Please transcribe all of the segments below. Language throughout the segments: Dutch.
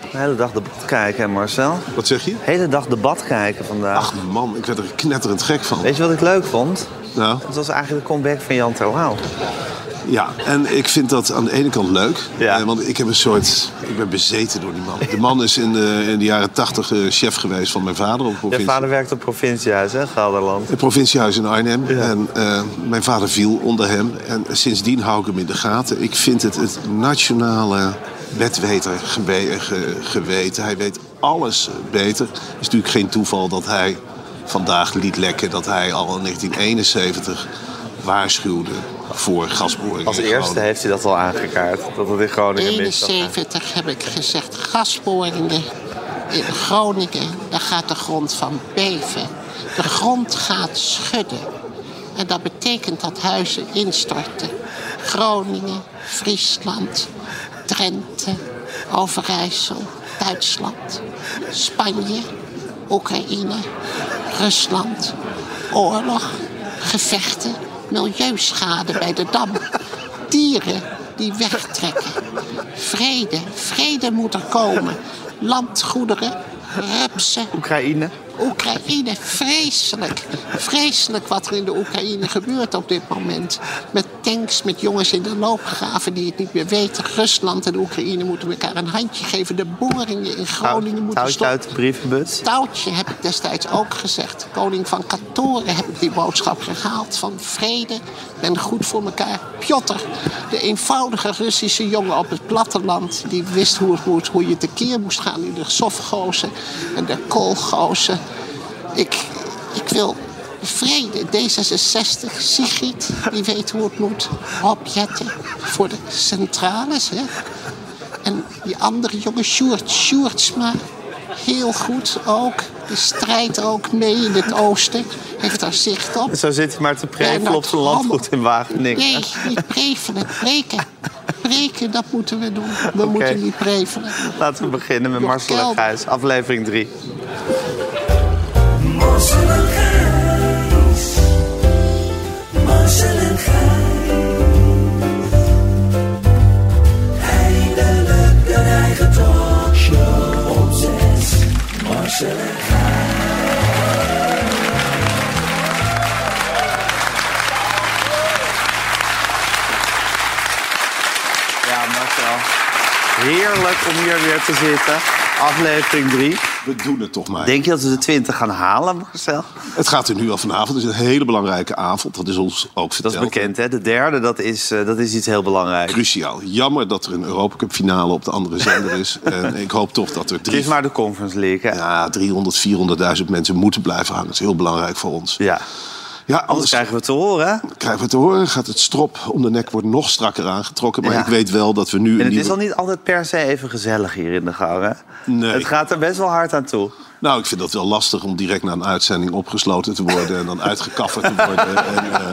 De hele dag debat kijken, hè, Marcel. Wat zeg je? De hele dag debat kijken vandaag. Ach man, ik werd er knetterend gek van. Weet je wat ik leuk vond? Nou, Het was eigenlijk de comeback van Jan Terlouw. ja, en ik vind dat aan de ene kant leuk. Ja. eh, Want ik heb een soort... Ik ben bezeten door die man. De man is in de, in de jaren tachtig eh, chef geweest van mijn vader op Je provincie. vader werkt op provinciehuis, hè, Gelderland. Het provinciehuis in Arnhem. Ja. En eh, mijn vader viel onder hem. En sindsdien hou ik hem in de gaten. Ik vind het het nationale wetweter geweten. Hij weet alles beter. Het is natuurlijk geen toeval dat hij vandaag liet lekken... dat hij al in 1971 waarschuwde voor gasboringen. Als in eerste heeft hij dat al aangekaart. Dat het in Groningen gaan. 71 heb ik gezegd, gasboringen in Groningen, daar gaat de grond van beven. De grond gaat schudden. En dat betekent dat huizen instorten. Groningen, Friesland, Drenthe, Overijssel, Duitsland, Spanje, Oekraïne, Rusland, oorlog, gevechten, milieuschade bij de dam, dieren die wegtrekken. Vrede, vrede moet er komen. Landgoederen, rupsen, Oekraïne. Oekraïne, vreselijk. Vreselijk wat er in de Oekraïne gebeurt op dit moment. Met tanks, met jongens in de loopgraven die het niet meer weten. Rusland en Oekraïne moeten elkaar een handje geven. De boringen in Groningen moeten stoppen. uit de brievenbus. Touwtje heb ik destijds ook gezegd. Koning van Katoren heb ik die boodschap gehaald van vrede en goed voor elkaar. Piotr, de eenvoudige Russische jongen op het platteland... die wist hoe het moet, hoe je tekeer moest gaan in de sofgozen en de koolgozen. Ik, ik wil vrede. D66, Sigrid, die weet hoe het moet. Opjetten voor de centrales, hè. En die andere jongen, Sjoerd Sjoerdsma, heel goed ook. Die strijdt ook mee in het oosten. Heeft daar zicht op. Zo zit hij maar te prevelen op zijn landgoed in Wageningen. Nee, niet prevelen, breken. Breken, dat moeten we doen. We moeten niet prevelen. Laten we beginnen met Marcel. Gijs, aflevering 3. Heerlijk om hier weer te zitten. Aflevering 3. We doen het toch maar. Denk je dat we de 20 gaan halen, Marcel? Het gaat er nu al vanavond. Het is een hele belangrijke avond. Dat is ons ook Dat verteld. is bekend, hè? De derde, dat is, eh, dat is iets heel belangrijks. Cruciaal. Jammer dat er een Europa Cup finale op de andere zender is. en ik hoop toch dat er Het drie, is maar de Conference League, hè? ja, 300, 400.000 mensen moeten blijven hangen. Dat is heel belangrijk voor ons. Ja. Ja, Anders anders krijgen we het te horen, krijgen we het te horen. Gaat het strop om de nek wordt nog strakker aangetrokken. Maar Ja. ik weet wel dat we nu... En het is al niet altijd per se even gezellig hier in de gang, hè? Nee. Het gaat er best wel hard aan toe. Nou, ik vind dat wel lastig om direct na een uitzending opgesloten te worden... en dan uitgekafferd te worden. En, eh,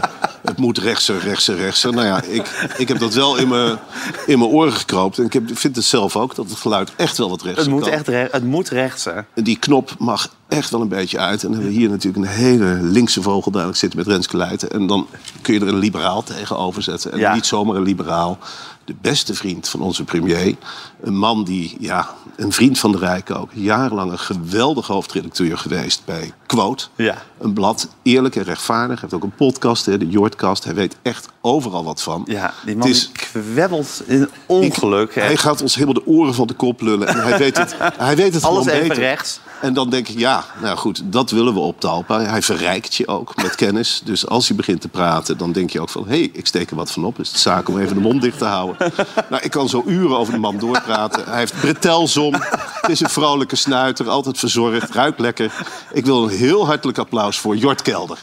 het moet rechtser, rechtser, rechtser. Nou ja, ik, ik heb dat wel in mijn, in mijn oren gekroop. En ik heb, vind het zelf ook, dat het geluid echt wel wat rechtser Het moet kan. echt re- het moet rechts, hè? En die knop mag echt wel een beetje uit. En dan hebben we hier natuurlijk een hele linkse vogel duidelijk zitten met Renske Leijten. En dan kun je er een liberaal tegenover zetten. En Ja. niet zomaar een liberaal. De beste vriend van onze premier. Een man die, ja, een vriend van de Rijk ook. Jarenlang een geweldige hoofdredacteur geweest bij Quote. Ja. Een blad, eerlijk en rechtvaardig. Hij heeft ook een podcast, hè, de Jordcast. Hij weet echt overal wat van. Ja, die man Het is- die kwebbelt in ongeluk. hij gaat ons helemaal de oren van de kop lullen. En hij weet het, hij weet het Alles even rechts. En dan denk ik, ja, nou goed, dat willen we op Talpa. Hij verrijkt je ook met kennis. Dus als hij begint te praten, dan denk je ook van... hé, hey, ik steek er wat van op. Dus het is zaak om even de mond dicht te houden. nou, ik kan zo uren over de man doorpraten. Hij heeft bretelzom. Het is een vrolijke snuiter, altijd verzorgd, ruikt lekker. Ik wil een heel hartelijk applaus voor Jort Kelder.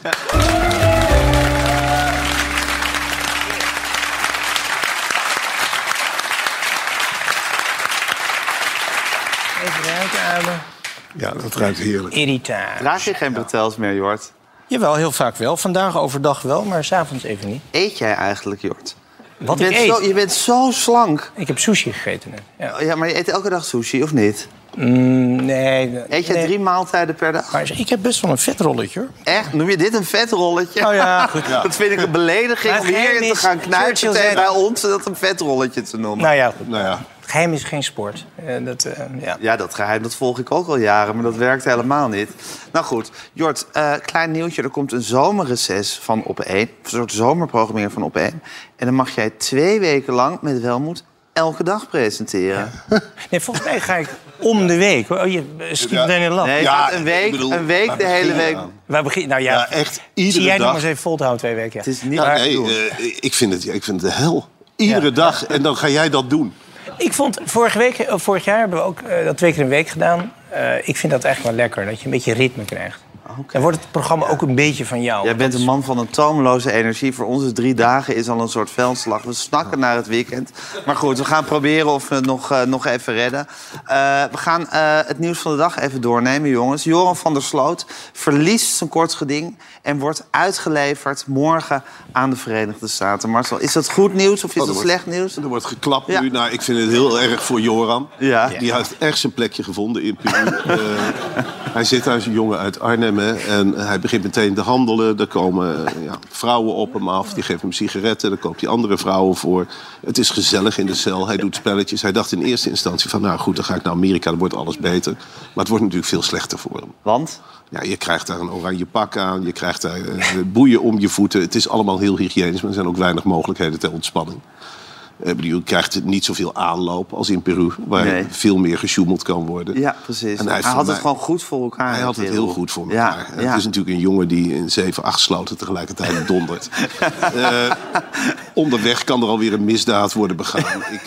Even ruitademen. Ja, dat ruikt heerlijk. Irritatie. Draag je geen bretels meer, Jort? Jawel, heel vaak wel. Vandaag overdag wel, maar s'avonds even niet. Eet jij eigenlijk, Jort? Wat je, ik bent eet? zo, je bent zo slank. Ik heb sushi gegeten net. Ja. Ja, maar je eet elke dag sushi, of niet? Mm, nee. Eet je nee. drie maaltijden per dag? Maar ik heb best wel een vetrolletje, hoor. Echt? Noem je dit een vetrolletje? Oh ja, goed. Dat vind ik een belediging Maar om hierin te gaan knijpen bij ons... en dat een vetrolletje te noemen. Nou ja, goed. Nou ja, Geheim is geen sport. Eh, dat, eh, ja. Ja, dat geheim dat volg ik ook al jaren, maar dat werkt helemaal niet. Nou goed, Jort, eh, klein nieuwtje. Er komt een zomerreces van Op1. Een soort zomerprogrammering van Op1. En dan mag jij twee weken lang met welmoed elke dag presenteren. Nee, volgens mij ga ik om de week. Oh, je schiet Ja. in lach. Nee, Ja, een week, bedoel, een week de hele week. Waar begin, nou ja, Ja, echt iedere zie jij nog dag. maar eens even vol te houden twee weken. Ja. Het is niet Ja, waar nee, eh, ik, vind het, ik vind het de hel. Iedere Ja. dag. En dan ga jij dat doen. Ik vond, vorige week, eh, vorig jaar hebben we ook eh, dat twee keer een week gedaan. Eh, ik vind dat eigenlijk wel lekker, dat je een beetje ritme krijgt. Dan wordt het programma ook een beetje van jou. Jij bent een man van een toomloze energie. Voor ons is drie dagen is al een soort veldslag. We snakken naar het weekend. Maar goed, we gaan proberen of we het nog, nog even redden. We gaan het nieuws van de dag even doornemen, jongens. Joran van der Sloot verliest zijn kort geding... en wordt uitgeleverd morgen aan de Verenigde Staten. Marcel, is dat goed nieuws of is Oh, dat er slecht nieuws? Er wordt geklapt Ja. nu. Nou, ik vind het heel erg voor Joran. Ja. Die heeft echt zijn plekje gevonden in Peru. Eh, hij zit daar als een jongen uit Arnhem. hè, en hij begint meteen te handelen. Er komen eh, ja, vrouwen op hem af. Die geven hem sigaretten. Dan koopt hij andere vrouwen voor. Het is gezellig in de cel. Hij doet spelletjes. Hij dacht in eerste instantie van... nou goed, dan ga ik naar Amerika. Dan wordt alles beter. Maar het wordt natuurlijk veel slechter voor hem. Want? Ja, je krijgt daar een oranje pak aan, je krijgt daar eh, boeien om je voeten. Het is allemaal heel hygiënisch, maar er zijn ook weinig mogelijkheden ter ontspanning. Eh, je krijgt niet zoveel aanloop als in Peru, waar Nee. veel meer gesjoemeld kan worden. Ja, precies. En hij had het gewoon goed voor elkaar. Hij had het heel goed voor elkaar. ja. Het is natuurlijk een jongen die in zeven, acht sloten tegelijkertijd dondert. Eh, onderweg kan er alweer een misdaad worden begaan. Ik,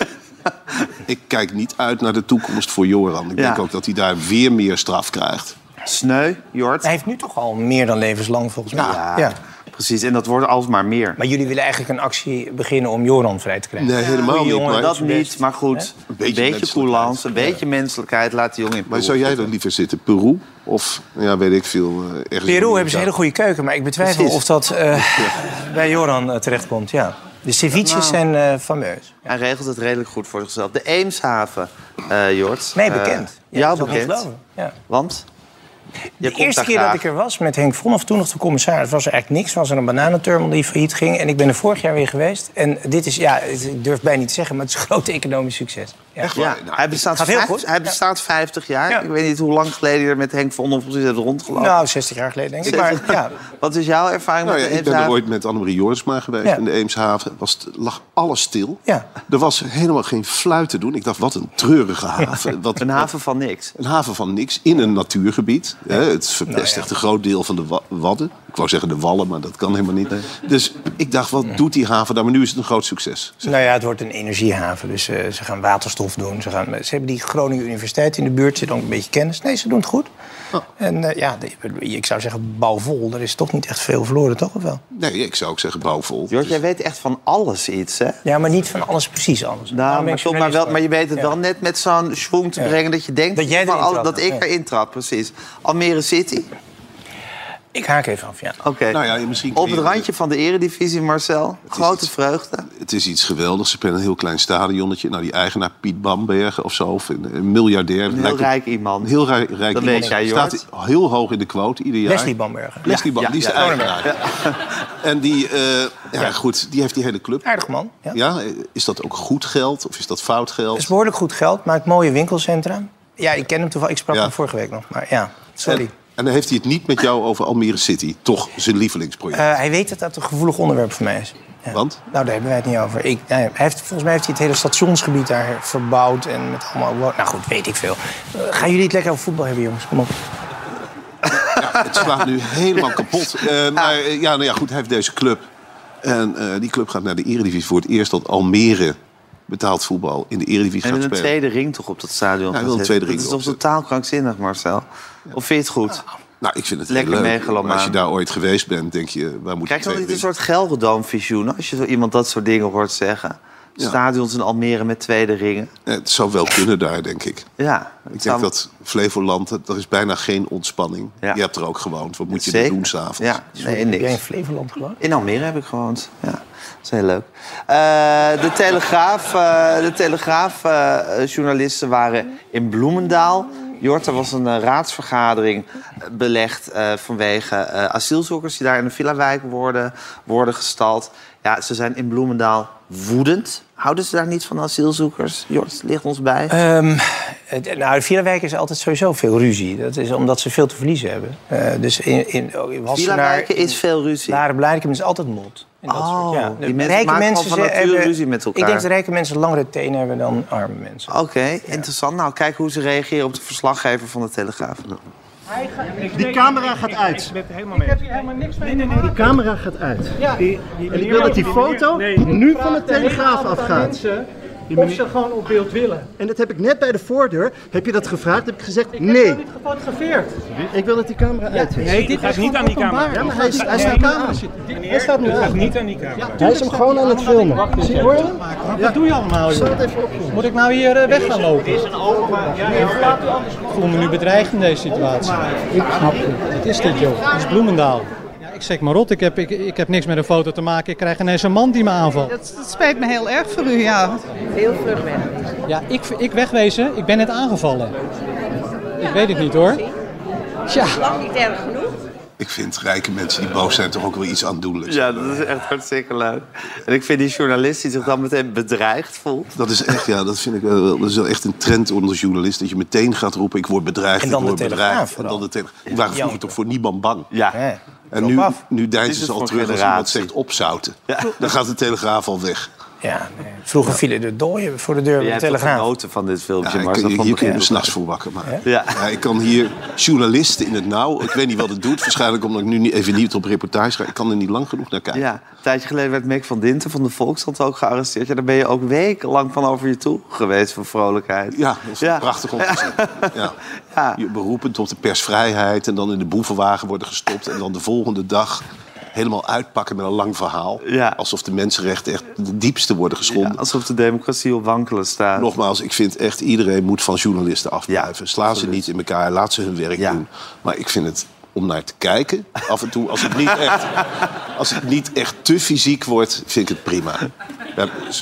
ik kijk niet uit naar de toekomst voor Joran. Ik Ja. denk ook dat hij daar weer meer straf krijgt. Sneu, Jort. Hij heeft nu toch al meer dan levenslang, volgens mij. Ja, precies. En dat wordt alsmaar meer. Maar jullie willen eigenlijk een actie beginnen om Joran vrij te krijgen. Nee, helemaal Goeie niet. jongen, maar- dat niet. Maar goed, een beetje coulance, een beetje menselijkheid. Laat die jongen in Maar zou jij dan liever zitten? Peru? Of, ja, weet ik veel, eh, ergens... Peru hebben ze hele goede keuken, maar ik betwijfel Precies. of dat eh, bij Joran eh, terechtkomt. Ja. De ceviches Nou. zijn eh, fameus. Hij regelt het redelijk goed voor zichzelf. De Eemshaven, eh Jort. Nee, bekend. Ja, jou dat is wel bekend. Ja. Want? De eerste keer dat ik er was met Henk Vonhoff, toen nog de commissaris, was er eigenlijk niks. Was er een bananenterminal die failliet ging. En ik ben er vorig jaar weer geweest. En dit is, ja, ik durf bijna niet te zeggen, maar het is een groot economisch succes. Ja. Echt? Nou, hij bestaat, gaat heel vijf- goed. hij bestaat 50 jaar. Ja. Ik weet niet hoe lang geleden je er met Henk van precies hebt rondgelopen. Nou, 60 jaar geleden denk ik. Maar ja, Wat is jouw ervaring Nou ja, met de ik ben er ooit met Annemarie Jorisma geweest Ja. in de Eemshaven. Was het, lag alles stil. Ja. Er was helemaal geen fluit te doen. Ik dacht, wat een treurige haven. Wat, Een haven van niks. Een haven van niks in een natuurgebied. Hè, het verpestigt Nou ja. een groot deel van de wa- wadden. Ik wou zeggen de wallen, maar dat kan helemaal niet. Dus ik dacht, wat doet die haven daar? Maar nu is het een groot succes. nou ja, het wordt een energiehaven. Dus eh, ze gaan waterstof doen. Ze, gaan, ze hebben die Groningen Universiteit in de buurt. Zit ook een beetje kennis. Nee, ze doen het goed. Oh. En eh, ja, ik zou zeggen, bouwvol. Er is toch niet echt veel verloren, toch? Of wel? Nee, ik zou ook zeggen bouwvol. Jort, Dus- jij weet echt van alles iets, hè? Ja, maar niet van alles precies alles. Nou, ben maar, toch, maar, wel, maar je weet het Ja. wel net met zo'n schwung te Ja. brengen... dat je denkt Dat jij dat ik ja. erin trap, precies. Almere City, Ik haak even af, ja. oké. Nou ja, misschien Op het randje van de eredivisie, Marcel. Grote iets- vreugde. Het is iets geweldigs. Ze spelen een heel klein stadionnetje. Nou, die eigenaar Piet Bambergen of zo, of een, een miljardair. Een heel Lijkt op- rijk iemand. Heel rijk, rijk Dat iemand. weet jij, Staat Jort. heel hoog in de quote ieder jaar. Leslie Bamberger. Leslie Bam, Ja, die is ja, de ja. eigenaar. En die, eh, ja, goed, die heeft die hele club. Aardig man. Ja. Ja, is dat ook goed geld of is dat fout geld? Het is behoorlijk goed geld, maakt mooie winkelcentra. Ja, ik ken hem toevallig. Ik sprak Ja. hem vorige week nog. Maar ja, sorry. En, en dan heeft hij het niet met jou over Almere City. Toch zijn lievelingsproject. Eh, hij weet dat dat een gevoelig onderwerp voor mij is. Ja. Want? Nou, daar hebben wij het niet over. Ik, nou ja, hij heeft, volgens mij heeft hij het hele stationsgebied daar verbouwd. En met allemaal... Nou goed, weet ik veel. Eh, gaan jullie het lekker over voetbal hebben, jongens? Kom op. Het slaat nu helemaal kapot. Eh, maar eh, ja, nou ja, goed, hij heeft deze club. En eh, die club gaat naar de Eredivisie voor het eerst dat Almere betaald voetbal in de Eredivisie En gaat met een spelen. tweede ring toch op dat stadion hij wil een tweede ring Dat is toch totaal krankzinnig, Marcel? Of vind je het goed? Nou, ik vind het Lekker heel leuk. Maar Als je daar ooit geweest bent, denk je, waar moet Krijg je dan niet een soort Gelredome-visioen... als je zo iemand dat soort dingen hoort zeggen? Ja. Stadions in Almere met tweede ringen. Het zou wel kunnen daar, denk ik. Ja, Ik denk dat Flevoland, dat- er is bijna geen ontspanning. Ja. Je hebt er ook gewoond. Wat moet je Zeker. er doen s'avonds? Ja, nee, Heb jij in niks. Flevoland gewoond? In Almere heb ik gewoond. Ja, dat is heel leuk. Eh, de Telegraaf, eh, de telegraaf eh, journalisten waren in Bloemendaal. Jort, er was een eh, raadsvergadering eh, belegd eh, vanwege asielzoekers die daar in de villa-wijk worden, worden gestald. Ja, ze zijn in Bloemendaal woedend. Houden ze daar niet van asielzoekers? Jort, ligt ons bij. Ehm, het- nou, de Vierenwijk is altijd sowieso veel ruzie. Dat is omdat ze veel te verliezen hebben. Eh, dus in, in, oh, in Wassenaar... Is veel ruzie. Laren Blijkum is altijd mot. En dat Oh, soort, ja. die De mensen rijke mensen al van ze nature hebben- ruzie met elkaar. Ik denk dat rijke mensen langere tenen hebben dan arme mensen. Oké, interessant. Nou, kijk hoe ze reageren op de verslaggever van de Telegraaf. Die camera gaat uit. Ik ben het helemaal mee. Ik heb hier helemaal niks mee. Nee, nee, nee. Die camera gaat uit. Ja. En ik wil dat die foto nu van de Telegraaf afgaat. Mensen of ze gewoon op beeld willen. En dat heb ik net bij de voordeur. Heb je dat gevraagd? Heb ik gezegd Ik heb nee. niet gefotografeerd. Ik wil dat die camera uit is. Nee, dit gaat niet aan die camera. Ja, maar hij, is, hij staat camera. Hij staat nu aan. Niet aan die camera. Hij is hem gewoon aan het filmen. Zie je, hoor? Wat doe je allemaal, Zal joh? het even opzoeken. Moet ik nou hier eh, weg gaan lopen? Het is een open. Ik voel me nu bedreigd in deze situatie. Ik snap het. Wat is dit, joh? Het is Bloemendaal. Ja, ik zeg maar rot, ik heb, ik, ik heb niks met een foto te maken. Ik krijg ineens een man die me aanvalt. Dat, dat spijt me heel erg voor u, ja. Ja, ik, ik wegwezen, ik ben net aangevallen. Ik weet het niet hoor. Ja. Ik vind rijke mensen die boos zijn toch ook wel iets aandoenlijks. Ja, dat is echt hartstikke leuk. En ik vind die journalist die zich dan meteen bedreigd voelt. Dat is echt, ja, dat vind ik wel, dat is wel echt een trend onder journalisten. Dat je meteen gaat roepen, ik word bedreigd, En dan ik word de Telegraaf bedreigd. En vooral. dan de Telegraaf. Die waren vroeger toch voor niemand bang. Ja. En nu, af. nu deinzen ze al terug als iemand zegt opzouten. Dan gaat de Telegraaf al weg. Ja, nee. Vroeger vielen de dooien voor de deur Jij bij de Telegraaf. genoten van dit filmpje, Ja, ik, Mars. Dat hier ik kun je me s'nachts voor wakker maken. Ja. Ja, ik kan hier journalisten in het nauw. Ik weet niet wat het doet. Waarschijnlijk omdat ik nu niet, even niet op reportage ga. Ik kan er niet lang genoeg naar kijken. Ja, een tijdje geleden werd Mick van Dinten van de Volkskrant ook gearresteerd. Ja, daar ben je ook wekenlang van over je toe geweest van vrolijkheid. Ja, dat is Ja. prachtig om te zien. Ja. Ja. Je beroepend op de persvrijheid en dan in de boevenwagen worden gestopt... en dan de volgende dag helemaal uitpakken met een lang verhaal. Ja. Alsof de mensenrechten echt de diepste worden geschonden. Ja, alsof de democratie op wankelen staat. Nogmaals, ik vind echt iedereen moet van journalisten afblijven. Sla ze niet in elkaar, laat ze hun werk doen. Maar ik vind het om naar te kijken, af en toe, als het niet echt, als het niet echt te fysiek wordt, vind ik het prima.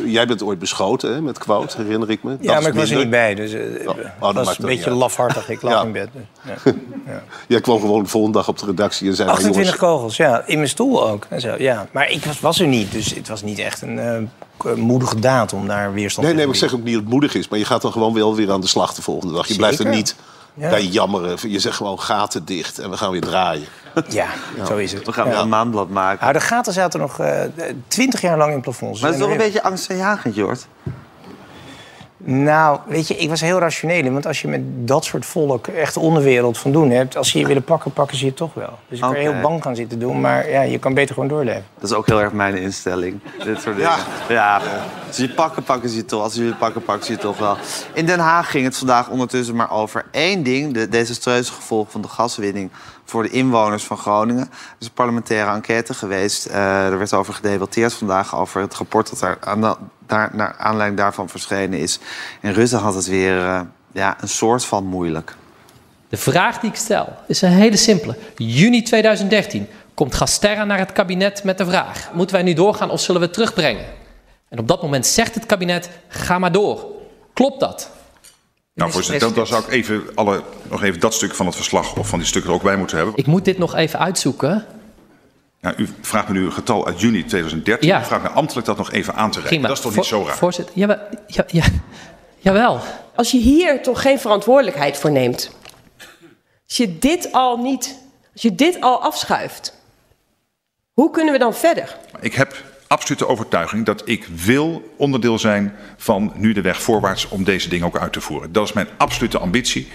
Jij bent ooit beschoten hè, met quote, herinner ik me. Dat Ja, maar ik was er niet bij, dus eh, dat het maakt was een beetje uit. lafhartig. Ik lag Ja. in bed. Ja. Jij kwam gewoon de volgende dag op de redactie en zei... nou, 28 jongens, kogels, ja. In mijn stoel ook. En zo, ja. Maar ik was, was er niet, dus het was niet echt een eh, moedige daad om daar weerstand Nee, nee, te maar ik zeg ook niet dat het moedig is. Maar je gaat dan gewoon wel weer aan de slag de volgende dag. Je blijft er niet Ja. bij jammeren. Je zegt gewoon gaten dicht en we gaan weer draaien. Ja, zo is het. We gaan ja. een maandblad maken. Nou, de gaten zaten nog twintig jaar lang in plafonds. maar het is toch een En, eh, beetje angstaanjagend, Jort? Nou, weet je, ik was heel rationeel. Want als je met dat soort volk echt de onderwereld van doen hebt... als ze je willen pakken, pakken ze je toch wel. Dus ik kan heel bang gaan zitten doen. Maar ja, je kan beter gewoon doorleven. Dat is ook heel erg mijn instelling. Dit soort dingen. Ja. Als ze je pakken, pakken ze je toch. Als ze je pakken, pakken ze je toch wel. In Den Haag ging het vandaag ondertussen maar over één ding. De desastreuze gevolgen van de gaswinning voor de inwoners van Groningen. Er is een parlementaire enquête geweest. Eh, er werd over gedebatteerd vandaag over het rapport dat daar, naar aanleiding daarvan verschenen is. En Rutte had het weer eh, ja, een soort van moeilijk. De vraag die ik stel is een hele simpele. Juni 2013 komt Gasterra naar het kabinet met de vraag: moeten wij nu doorgaan of zullen we terugbrengen? En op dat moment zegt het kabinet: ga maar door. Klopt dat? Nou, voorzitter, dan, dan zou ik even alle, nog even dat stuk van het verslag of van die stukken er ook bij moeten hebben. Ik moet dit nog even uitzoeken. Ja, u vraagt me nu een getal uit juni 2013. Ja. U vraagt me ambtelijk dat nog even aan te reiken. Dat is toch niet zo raar? Voorzitter, jawel, ja, ja, jawel. Als je hier toch geen verantwoordelijkheid voor neemt. Als je dit al niet, als je dit al afschuift. Hoe kunnen we dan verder? Ik heb absolute overtuiging dat ik wil onderdeel zijn van nu de weg voorwaarts om deze dingen ook uit te voeren. Dat is mijn absolute ambitie.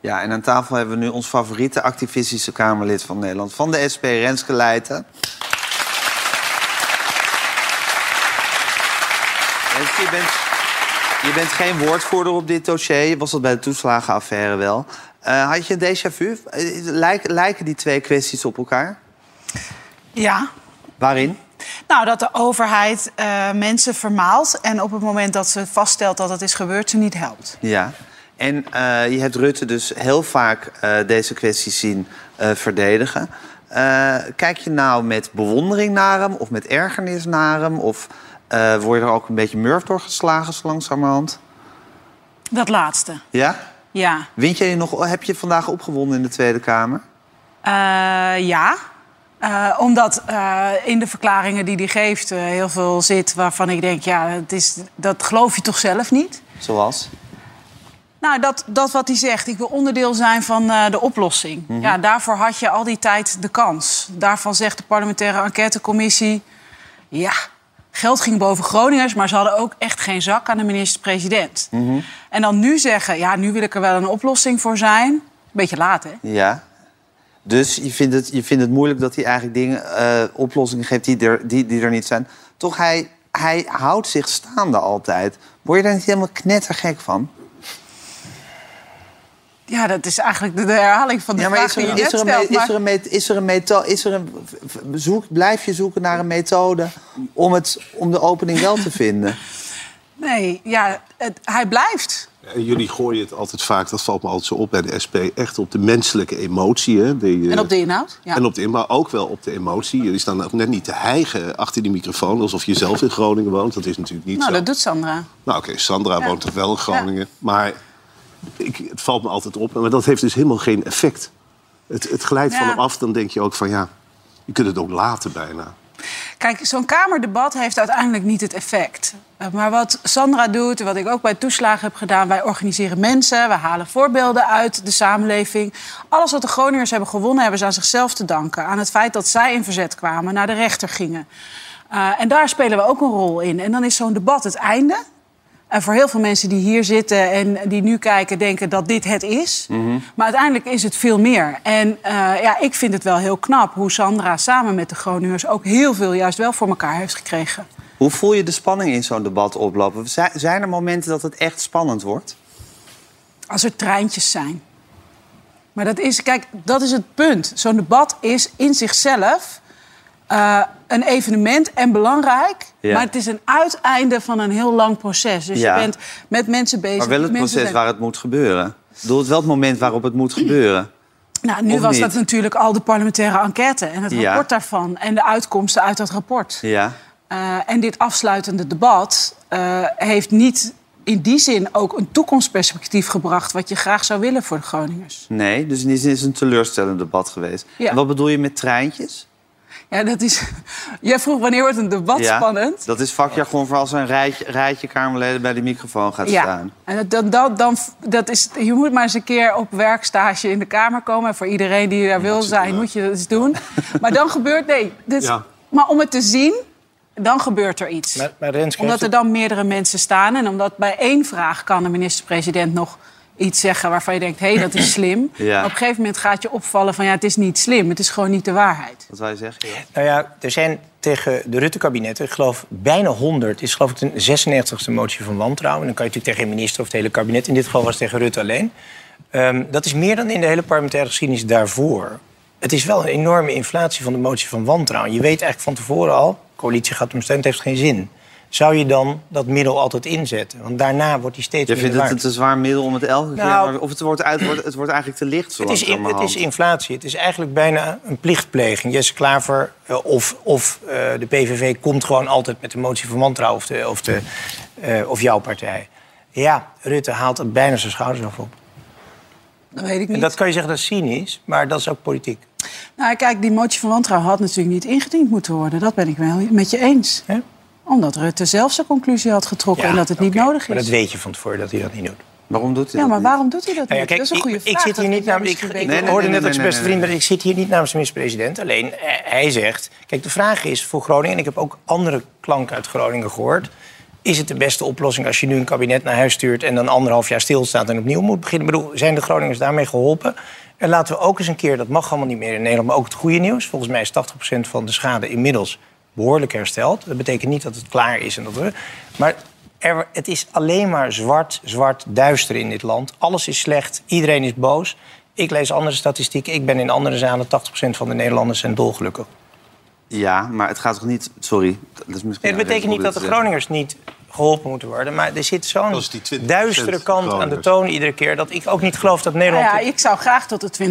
Ja, en aan tafel hebben we nu ons favoriete activistische Kamerlid van Nederland. Van de SP, Renske Leijten. Renske, je bent, je bent geen woordvoerder op dit dossier. Je was dat bij de toeslagenaffaire wel. Eh, had je een déjà vu? Eh, Lijken, lijken die twee kwesties op elkaar? Ja. Waarin? Nou, dat de overheid eh, mensen vermaalt... en op het moment dat ze vaststelt dat het is gebeurd, ze niet helpt. Ja. En eh, je hebt Rutte dus heel vaak eh, deze kwesties zien verdedigen. Kijk je nou met bewondering naar hem of met ergernis naar hem? Of word je er ook een beetje murf door geslagen zo langzamerhand? Dat laatste, Ja? ja. Wint jij je nog, heb je vandaag opgewonden in de Tweede Kamer? Ja. Eh, omdat eh, in de verklaringen die hij geeft eh, heel veel zit waarvan ik denk, ja, het is, dat geloof je toch zelf niet? Zoals? Nou, dat, dat wat hij zegt, ik wil onderdeel zijn van de oplossing. Mhm. Ja, daarvoor had je al die tijd de kans. Daarvan zegt de parlementaire enquêtecommissie... ja, geld ging boven Groningers, maar ze hadden ook echt geen zak aan de minister-president. Mhm. En dan nu zeggen, ja, nu wil ik er wel een oplossing voor zijn. Beetje laat, hè? Ja. Dus je vindt het, je vindt het moeilijk dat hij eigenlijk dingen, eh, oplossingen geeft die er, die, die er niet zijn. Toch, hij, hij houdt zich staande altijd. Word je daar niet helemaal knettergek van? Ja, dat is eigenlijk de, herhaling van de Ja, maar vraag die je net stelt. is er een, met- is er een methode, is er een, zoek, blijf je zoeken naar een methode om, het, om de opening wel te vinden? Nee, ja, het- hij blijft. En jullie gooien het altijd vaak, dat valt me altijd zo op bij de SP, echt op de menselijke emotie. Hè? Eh, En op de inhoud? Ja. En op de in- maar ook wel op de emotie. Jullie staan net niet te hijgen achter die microfoon, alsof je zelf in Groningen woont. Dat is natuurlijk niet nou, zo. dat doet Sandra. Nou, oké, Sandra Ja. woont toch wel in Groningen. Maar ik, het valt me altijd op. Maar dat heeft dus helemaal geen effect. Het, het glijdt van hem af, dan denk je ook van ja, je kunt het ook laten bijna. Kijk, zo'n Kamerdebat heeft uiteindelijk niet het effect. Eh, Maar wat Sandra doet, wat ik ook bij toeslagen heb gedaan... wij organiseren mensen, we halen voorbeelden uit de samenleving. Alles wat de Groningers hebben gewonnen, hebben ze aan zichzelf te danken. Aan het feit dat zij in verzet kwamen, naar de rechter gingen. Eh, en daar spelen we ook een rol in. En dan is zo'n debat het einde. En voor heel veel mensen die hier zitten en die nu kijken... denken dat dit het is. Maar uiteindelijk is het veel meer. En eh, ja, ik vind het wel heel knap hoe Sandra samen met de Groningers... ook heel veel juist wel voor elkaar heeft gekregen. Hoe voel je de spanning in zo'n debat oplopen? Zijn, zijn er momenten dat het echt spannend wordt? Als er treintjes zijn. Maar dat is, kijk, dat is het punt. Zo'n debat is in zichzelf eh, een evenement en belangrijk. Ja. Maar het is een uiteinde van een heel lang proces. Dus Ja. je bent met mensen bezig. Maar wel het proces zijn- waar het moet gebeuren. Bedoel, het wel het moment waarop het moet gebeuren. Nou, nu Of was niet? dat natuurlijk al de parlementaire enquête en het Ja. rapport daarvan en de uitkomsten uit dat rapport. Ja. Eh, en dit afsluitende debat eh, heeft niet in die zin ook een toekomstperspectief gebracht wat je graag zou willen voor de Groningers. Nee, dus in die zin is het een teleurstellend debat geweest. Ja. En wat bedoel je met treintjes? Ja, dat is. Jij vroeg wanneer wordt een debat spannend? Dat is vakjargon voor als een rijtje, rijtje Kamerleden bij de microfoon gaat Ja, staan. en dat, dan, dan, dan, dat is, je moet maar eens een keer op werkstage in de Kamer komen. En voor iedereen die daar wil zijn, moet je dat eens doen. Maar dan gebeurt... Nee, dit, Ja. maar om het te zien, dan gebeurt er iets. Maar, maar Renske Omdat er dan meerdere mensen staan. En omdat bij één vraag kan de minister-president nog iets zeggen... waarvan je denkt, hé, hey, dat is slim. Ja. Maar op een gegeven moment gaat je opvallen van... ja, het is niet slim, het is gewoon niet de waarheid. Wat zou je zeggen? Ja? Nou ja, er zijn tegen de Rutte-kabinetten, ik geloof bijna 100, is geloof ik de 96e motie van wantrouwen. En dan kan je natuurlijk tegen een minister of het hele kabinet. In dit geval was het tegen Rutte alleen. Ehm, dat is meer dan in de hele parlementaire geschiedenis daarvoor. Het is wel een enorme inflatie van de motie van wantrouwen. Je weet eigenlijk van tevoren al, de coalitie gaat hem steunen, het heeft geen zin. Zou je dan dat middel altijd inzetten? Want daarna wordt die steeds Je minder vindt het waard. een zwaar middel om het elke keer... Nou- maar- Of het wordt, uit, wordt, het wordt eigenlijk te licht zo Het is, in- het is inflatie. Het is eigenlijk bijna een plichtpleging. Jesse Klaver eh, of, of eh, de PVV komt gewoon altijd met de motie van wantrouwen... of, de, of, de, eh, of jouw partij. Ja, Rutte haalt het bijna zijn schouders af op. Dat weet ik En niet. dat kan je zeggen dat is cynisch, maar dat is ook politiek. Nou, kijk, die motie van wantrouwen had natuurlijk niet ingediend moeten worden. Dat ben ik wel met je eens. Omdat Rutte zelf zijn conclusie had getrokken en dat het niet nodig Maar is. dat weet je van tevoren dat hij dat niet doet. Waarom doet hij Ja, maar waarom doet hij dat Nou ja, niet? kijk, dat is een goede ik, vraag. ik zit hier Dat niet namens. Ik, hoorde nee, net als nee, beste nee, vriend, nee. maar ik zit hier niet namens de minister-president. Alleen, eh, hij zegt... Kijk, de vraag is voor Groningen... en ik heb ook andere klanken uit Groningen gehoord... is het de beste oplossing als je nu een kabinet naar huis stuurt... en dan anderhalf jaar stilstaat en opnieuw moet beginnen? Ik bedoel, zijn de Groningers daarmee geholpen? En laten we ook eens een keer, dat mag allemaal niet meer in Nederland... maar ook het goede nieuws. Volgens mij is 80% van de schade inmiddels behoorlijk hersteld. Dat betekent niet dat het klaar is. En dat we, maar er, het is alleen maar zwart, zwart, duister in dit land. Alles is slecht, iedereen is boos. Ik lees andere statistieken. Ik ben in andere zalen. 80% van de Nederlanders zijn dolgelukkig. Ja, maar het gaat toch niet... Sorry. Dat, is misschien Nee, dat betekent niet dat de Groningers niet geholpen moeten worden. Maar er zit zo'n Dat is die 20% duistere kant aan de toon iedere keer... dat ik ook niet geloof dat Nou Nederland... ja, ik zou graag tot de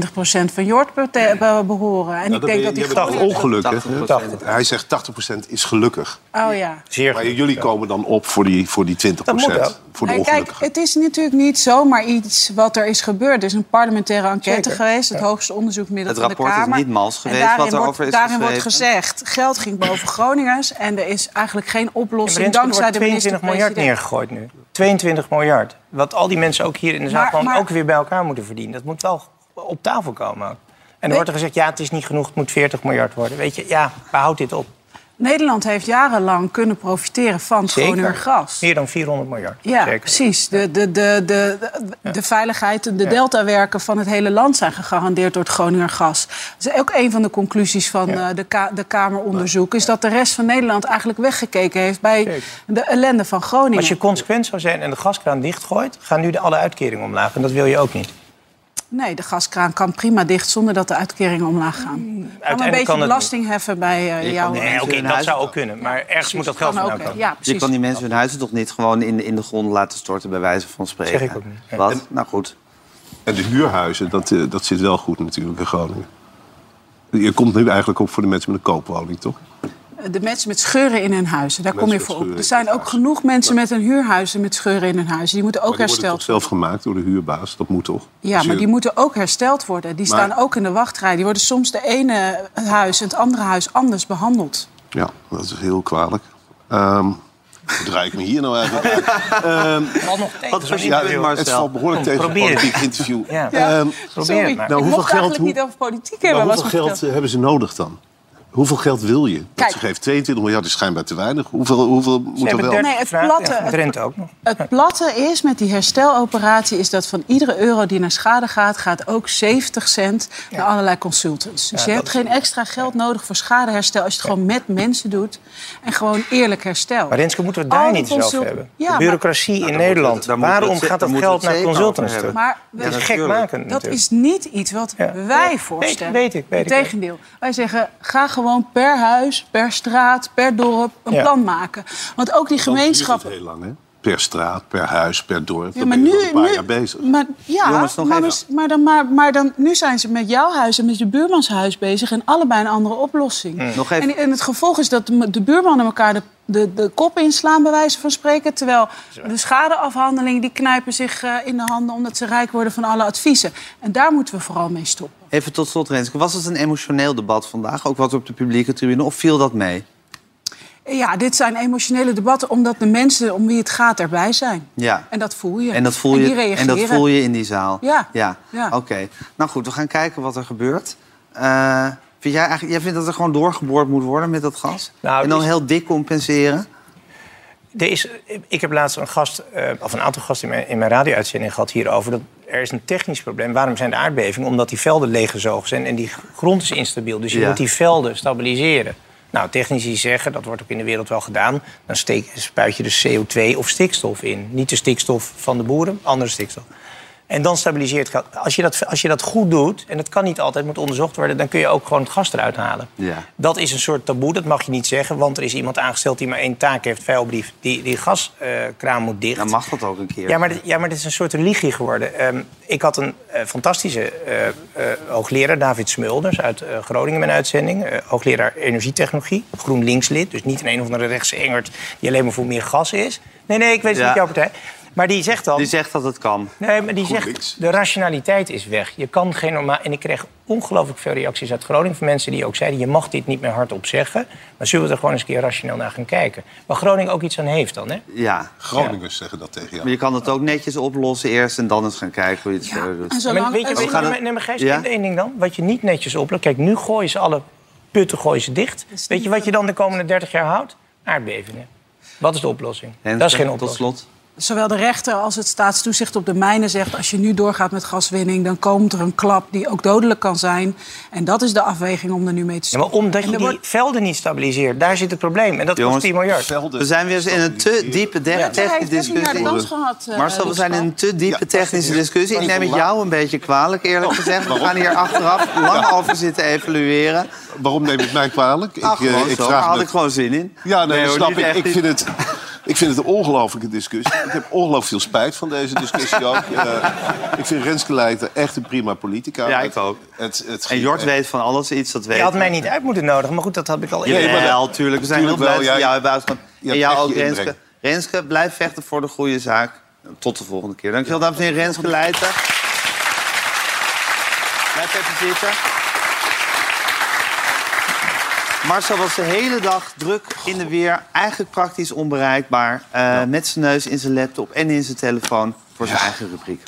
20% van Jort be- be- behoren. En Nou, ik denk dat je- die jij bent Groningers- ongelukkig. hè? 80%. Hij zegt 80% is gelukkig. Oh ja. Zeer Maar jullie komen dan op voor die, voor die 20%. Dat moet ook. Voor de Nee, kijk, het is natuurlijk niet zomaar iets wat er is gebeurd. Er is een parlementaire enquête Zeker. geweest, het hoogste onderzoekmiddel Het van de rapport is Kamer. niet mals geweest daarin wat erover wordt, is Daarin wordt gezegd, geld ging boven Groningers en er is eigenlijk geen oplossing er dankzij wordt de 22 miljard neergegooid nu. 22 miljard. Wat al die mensen ook hier in de zaal Maar- ook weer bij elkaar moeten verdienen. Dat moet wel op tafel komen. En er wordt er gezegd, ja, het is niet genoeg, het moet 40 miljard worden. Weet je, ja, waar houdt dit op? Nederland heeft jarenlang kunnen profiteren van Groninger gas. Meer dan 400 miljard. Ja, Zeker. precies. De, de, de, de, de, veiligheid, de deltawerken van het hele land zijn gegarandeerd door het Groninger gas. Dat is ook een van de conclusies van eh, de, ka de Kameronderzoek. Is dat de rest van Nederland eigenlijk weggekeken heeft bij de ellende van Groningen. Als je consequent zou zijn en de gaskraan dichtgooit... gaan nu de alle uitkeringen omlaag. En dat wil je ook niet. Nee, de gaskraan kan prima dicht zonder dat de uitkeringen omlaag gaan. Kan een beetje kan het belasting heffen bij eh, Je jou. Nee, oké, dat zou ook kunnen. Maar ergens moet dat geld vandaan komen. Ja, Je precies. kan die mensen hun huizen toch niet gewoon in de, in de grond laten storten, bij wijze van spreken? Zeg ik ook niet. Ja. Wat? Nou goed. En de huurhuizen, dat, eh, dat zit wel goed natuurlijk in Groningen. Je komt nu eigenlijk op voor de mensen met een koopwoning, toch? De mensen met scheuren in hun huizen, daar kom je voor op. Er zijn ook genoeg mensen met een huurhuizen met scheuren in hun huizen. Die moeten ook Maar die worden hersteld toch zelf gemaakt door de huurbaas? Dat moet toch? Ja, je- maar die moeten ook hersteld worden. Die Maar- staan ook in de wachtrij. Die worden soms de ene huis en het andere huis anders behandeld. Ja, dat is heel kwalijk. Ehm hoe draai ik me hier nou eigenlijk uit? Ehm, Valt nog tegen. Wat ja, je, interview. het valt behoorlijk tegen een probeer het. politiek interview. Ja. Ehm, Probeer het maar. Nou, ik hoeveel mocht geld- eigenlijk hoe- niet over politiek maar hebben. was hoeveel me geld hebben ze nodig dan? Hoeveel geld wil je? Ze geeft 22 miljard, is schijnbaar te weinig. Hoeveel, hoeveel moet er wel? 30 Nee, het platte- Ja, het- ook nog. Het platte is met die hersteloperatie... is dat van iedere euro die naar schade gaat... gaat ook 70 cent naar allerlei consultants. Dus Ja, je hebt geen extra geld nodig voor schadeherstel... als je het gewoon met mensen doet en gewoon eerlijk herstel. Maar Renske, moeten we daar niet eens over consult- hebben? Ja, de maar- bureaucratie in Nederland. daar moeten we Waarom het- gaat dat we geld naar consultants toe? Maar Dat is natuurlijk. gekmakend Dat natuurlijk. is niet iets wat Ja. wij voorstellen. weet ik, weet ik. Integendeel. Wij zeggen, ga gewoon per huis, per straat, per dorp een Ja. plan maken. Want ook die Dan duurt het gemeenschappen... heel lang, hè? Per straat, per huis, per dorp. Ja, Dan maar ben je nu, een paar nu, jaar bezig. Maar, ja, Jongens, nog maar, even. mis- maar, dan, maar, maar dan, nu zijn ze met jouw huis en met je buurmans huis bezig... en allebei een andere oplossing. Hmm. Nog even. En, en het gevolg is dat de, de buurmannen elkaar de, de, de kop inslaan, bij wijze van spreken... terwijl de schadeafhandelingen die knijpen zich eh, in de handen... omdat ze rijk worden van alle adviezen. En daar moeten we vooral mee stoppen. Even tot slot, Renske. Was het een emotioneel debat vandaag? Ook wat op de publieke tribune? Of viel dat mee? Ja, dit zijn emotionele debatten omdat de mensen om wie het gaat erbij zijn. Ja. En dat voel je. En dat voel, die je, en reageren. dat voel je in die zaal? Ja. Ja, Ja. oké. Nou goed, we gaan kijken wat er gebeurt. Eh, vind jij, eigenlijk, jij vindt dat er gewoon doorgeboord moet worden met dat gas? Nou, en dan is- heel dik compenseren? Er is, ik heb laatst een gast, eh, of een aantal gasten in mijn, in mijn radio-uitzending gehad hierover. Dat er is een technisch probleem. Waarom zijn de aardbevingen? Omdat die velden leeggezogen zijn en die grond is instabiel. Dus je Ja. moet die velden stabiliseren. Nou, technici zeggen, dat wordt ook in de wereld wel gedaan... dan steek, spuit je dus CO2 of stikstof in. Niet de stikstof van de boeren, andere stikstof. En dan stabiliseert het. Als je, dat, als je dat goed doet, en dat kan niet altijd, moet onderzocht worden... dan kun je ook gewoon het gas eruit halen. Ja. Dat is een soort taboe, dat mag je niet zeggen. Want er is iemand aangesteld die maar één taak heeft, vuilbrief. Die, die gaskraan moet dicht. Dan mag dat ook een keer. Ja, maar, dit- ja, maar dit is een soort religie geworden. Ehm, ik had een eh, fantastische eh, eh, hoogleraar, David Smulders, uit Groningen, mijn uitzending. Hoogleraar energietechnologie, GroenLinks-lid. Dus niet een een of andere rechtse engert die alleen maar voor meer gas is. Nee, nee, ik weet het Ja. niet jouw partij. Maar die zegt dan... Die zegt dat het kan. Nee, maar die zegt, de rationaliteit is weg. Je kan geen normaal... En ik kreeg ongelooflijk veel reacties uit Groningen... van mensen die ook zeiden, je mag dit niet meer hardop zeggen... maar zullen we er gewoon eens een keer rationeel naar gaan kijken. Waar Groningen ook iets aan heeft dan, hè? Ja. Groningers zeggen dat tegen jou. Maar je kan het ook netjes oplossen eerst en dan eens gaan kijken hoe je het Ja, verder doet. en zolang, Maar weet je, weet je, gaan nee, het- maar- nee, maar Gijs, Ja? één ding dan. Wat je niet netjes oplost. Kijk, nu gooien ze alle putten gooien ze dicht. Weet je wat je dan de komende 30 jaar houdt? Aardbevingen. Wat is de oplossing? Dat is geen Tot oplossing. slot. Zowel de rechter als het staatstoezicht op de mijnen zegt... als je nu doorgaat met gaswinning, dan komt er een klap die ook dodelijk kan zijn. En dat is de afweging om er nu mee te Ja, maar stoppen. omdat je die wordt- velden niet stabiliseert, daar zit het probleem. En dat Jongens, kost 10 miljard. Velden We zijn weer eens in een te diepe de- technische discussie. gehad. eh, Marcel, we zijn in een te diepe technische discussie. Ik neem het jou een beetje kwalijk, eerlijk gezegd. We gaan hier achteraf lang over zitten evalueren. Waarom neem het mij kwalijk? Ach, eh, gewoon zo. Daar vraag had me- ik gewoon zin in. Ja, nee, hoor, snap ik. echt Ik vind het, ik vind het een ongelofelijke discussie. Ik heb ongelooflijk veel spijt van deze discussie ook. Eh, ik vind Renske Leijten echt een prima politica. Ja, ik ook. Het, het En Jort weet van alles iets, dat weet Je had mij niet uit moeten nodigen, maar goed, dat had ik al Ja, eerder. maar wel, tuurlijk. We zijn heel blij dat ja. jou. Je En hebt jou ook, Renske. inbreng. Renske, blijf vechten voor de goede zaak. Tot de volgende keer. Dankjewel, dames en heren. Renske Leijten. Blijf even zitten. Marcel was de hele dag druk in de weer. Eigenlijk praktisch onbereikbaar. eh, Met zijn neus in zijn laptop en in zijn telefoon voor zijn eigen rubriek.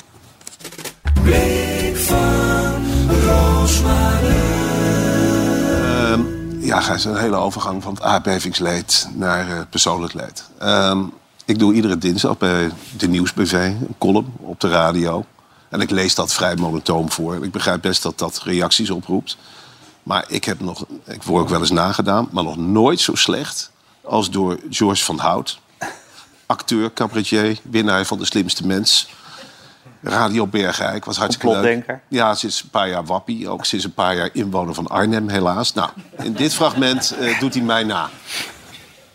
Blik van Ehm, ja, ga eens een hele overgang van het aardbevingsleed naar eh, persoonlijk leed. Ehm, ik doe iedere dinsdag bij de Nieuwsbv een column op de radio. En ik lees dat vrij monotoom voor. Ik begrijp best dat dat reacties oproept. Maar ik heb nog, ik word ook wel eens nagedaan, maar nog nooit zo slecht als door George van Hout. Acteur, cabaretier, winnaar van De Slimste Mens. Radio Bergijk was hartstikke leuk. Ja, sinds een paar jaar wappie. Ook sinds een paar jaar inwoner van Arnhem, helaas. Nou, in dit fragment eh, doet hij mij na.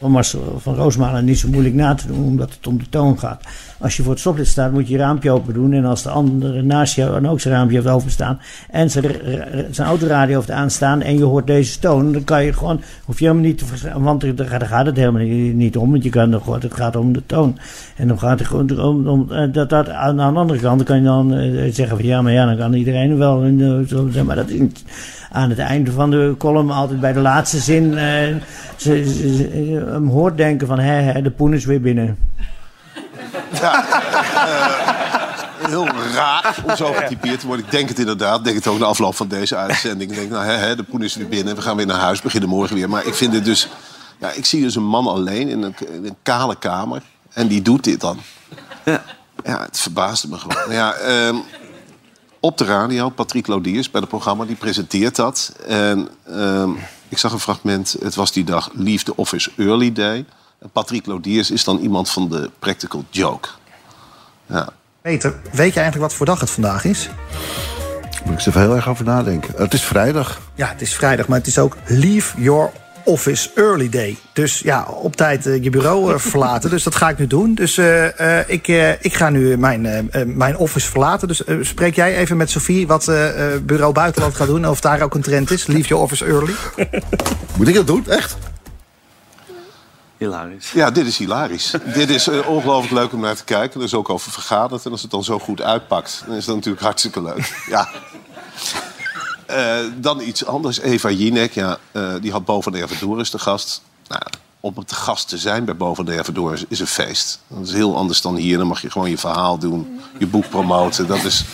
Om Marcel van Roosmalen niet zo moeilijk na te doen, omdat het om de toon gaat. Als je voor het stoplicht staat, moet je je raampje open doen. En als de andere naast jou dan ook zijn raampje heeft openstaan. en zijn, zijn autoradio heeft aanstaan. en je hoort deze toon. dan kan je gewoon. hoef je helemaal niet te verstaan. Want daar gaat het helemaal niet- om. Want je kan het gaat om de toon. En dan gaat het gewoon om. om eh, dat, aan de andere kant kan je dan eh, zeggen van ja, maar ja, dan kan iedereen wel. eh, maar dat is niet aan het einde van de column, altijd bij de laatste zin, eh, ze, ze- ze- hem hoort denken van, hè, hè, de poen is weer binnen. Heel raar om zo getypeerd te worden. Ik denk het inderdaad. Ik denk het ook na afloop van deze uitzending. Ik denk, nou, hè, hè, de poen is weer binnen. We gaan weer naar huis. Beginnen morgen weer. Maar ik vind het dus... Ja, ik zie dus een man alleen in een, in een kale kamer. En die doet dit dan. Ja, het verbaasde me gewoon. Ja, ehm, op de radio, Patrick Lodiers bij het programma, die presenteert dat. En ehm, ik zag een fragment, het was die dag Leave the Office Early Day. En Patrick Lodiers is dan iemand van de Practical Joke. Ja. Peter, weet je eigenlijk wat voor dag het vandaag is? Moet ik even heel erg over nadenken. Het is vrijdag. Ja, het is vrijdag, maar het is ook Leave Your Office Early Day. Dus ja, op tijd eh, je bureau eh, verlaten. Dus dat ga ik nu doen. Dus eh, eh, ik, eh, ik ga nu mijn, mijn office verlaten. Dus spreek jij even met Sophie wat bureau buitenland gaat doen. Of daar ook een trend is. Leave Your Office Early. Moet ik dat doen? Echt? Hilarisch. Ja, dit is hilarisch. dit is ongelooflijk leuk om naar te kijken. Er is ook over vergaderd. En als het dan zo goed uitpakt, dan is dat natuurlijk hartstikke leuk. Ja. Eh, dan iets anders. Eva Jinek, ja, eh, die had Boven de Ervedorus te gast. Nou, om te gast te zijn bij Boven de is een feest. Dat is heel anders dan hier. Dan mag je gewoon je verhaal doen, je boek promoten. Dat is,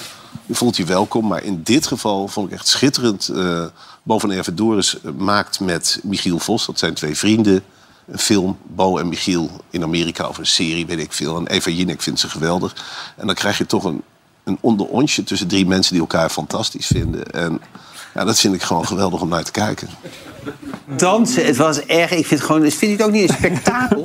je voelt je welkom. Maar in dit geval vond ik echt schitterend. Eh Boven de maakt met Michiel Vos, dat zijn twee vrienden... een film, Bo en Michiel, in Amerika of een serie, weet ik veel. En Eva Jinek vindt ze geweldig. En dan krijg je toch een, een onderontje tussen drie mensen die elkaar fantastisch vinden. En ja, dat vind ik gewoon geweldig om naar te kijken. Dansen, het was erg. Ik vind, het gewoon, vind je het ook niet een spektakel?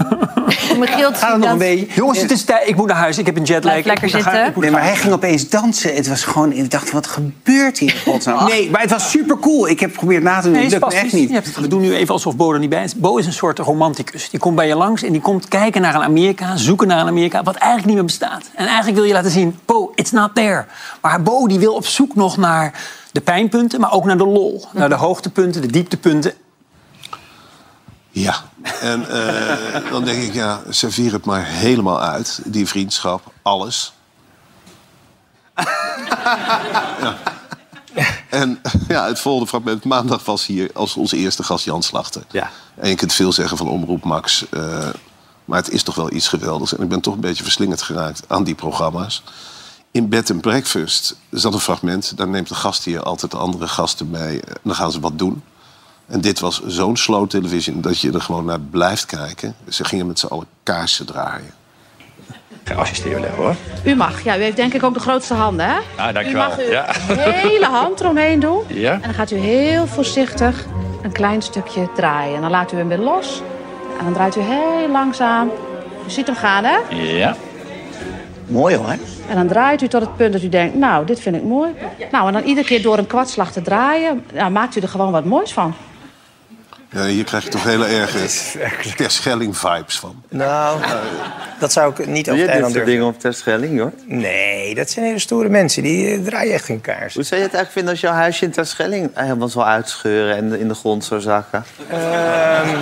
Michiel, Gaat het nog een beetje? Jongens, het is tijd. Ik moet naar huis. Ik heb een jetlag. Blijf lekker Ik ga- zitten. Nee, maar hij ging opeens dansen. Het was gewoon... Ik dacht, wat gebeurt hier in godsnaam? Nee, maar het was super cool. Ik heb geprobeerd na te doen. Nee, het lukt echt niet. We doen nu even alsof Bo er niet bij is. Bo is een soort romanticus. Die komt bij je langs en die komt kijken naar een Amerika, zoeken naar een Amerika, wat eigenlijk niet meer bestaat. En eigenlijk wil je laten zien, Bo, it's not there. Maar Bo die wil op zoek nog naar de pijnpunten, maar ook naar de lol. Naar de hoogtepunten, de dieptepunten. Ja, en eh, dan denk ik, ja, serveer het maar helemaal uit. Die vriendschap, alles. ja. En ja, het volgende fragment. Maandag was hier als onze eerste gast Jan Slachter. Ja. En je kunt veel zeggen van Omroep Max. eh, maar het is toch wel iets geweldigs. En ik ben toch een beetje verslingerd geraakt aan die programma's. In Bed and Breakfast zat een fragment. Daar neemt de gast hier altijd de andere gasten mee. En dan gaan ze wat doen. En dit was zo'n slow television dat je er gewoon naar blijft kijken. Ze gingen met z'n allen kaarsen draaien. Assisteren leggen hoor. U mag. Ja, u heeft denk ik ook de grootste handen, hè? Ah, U dankjewel. mag uw Ja. hele hand eromheen doen. Ja. En dan gaat u heel voorzichtig een klein stukje draaien. En dan laat u hem weer los. En dan draait u heel langzaam. U ziet hem gaan, hè? Ja. Mooi hoor. En dan draait u tot het punt dat u denkt, nou, dit vind ik mooi. Nou, en dan iedere keer door een kwartslag te draaien, ja, maakt u er gewoon wat moois van. Ja, hier krijg je toch hele erge Terschelling-vibes van. Nou, dat zou ik niet over je soort durven. dingen op Terschelling, hoor? Nee, dat zijn hele stoere mensen. Die eh, draaien echt geen kaars. Hoe zou je het eigenlijk vinden als jouw huisje in Terschelling helemaal zou uitscheuren en in de grond zou zakken? Ehm,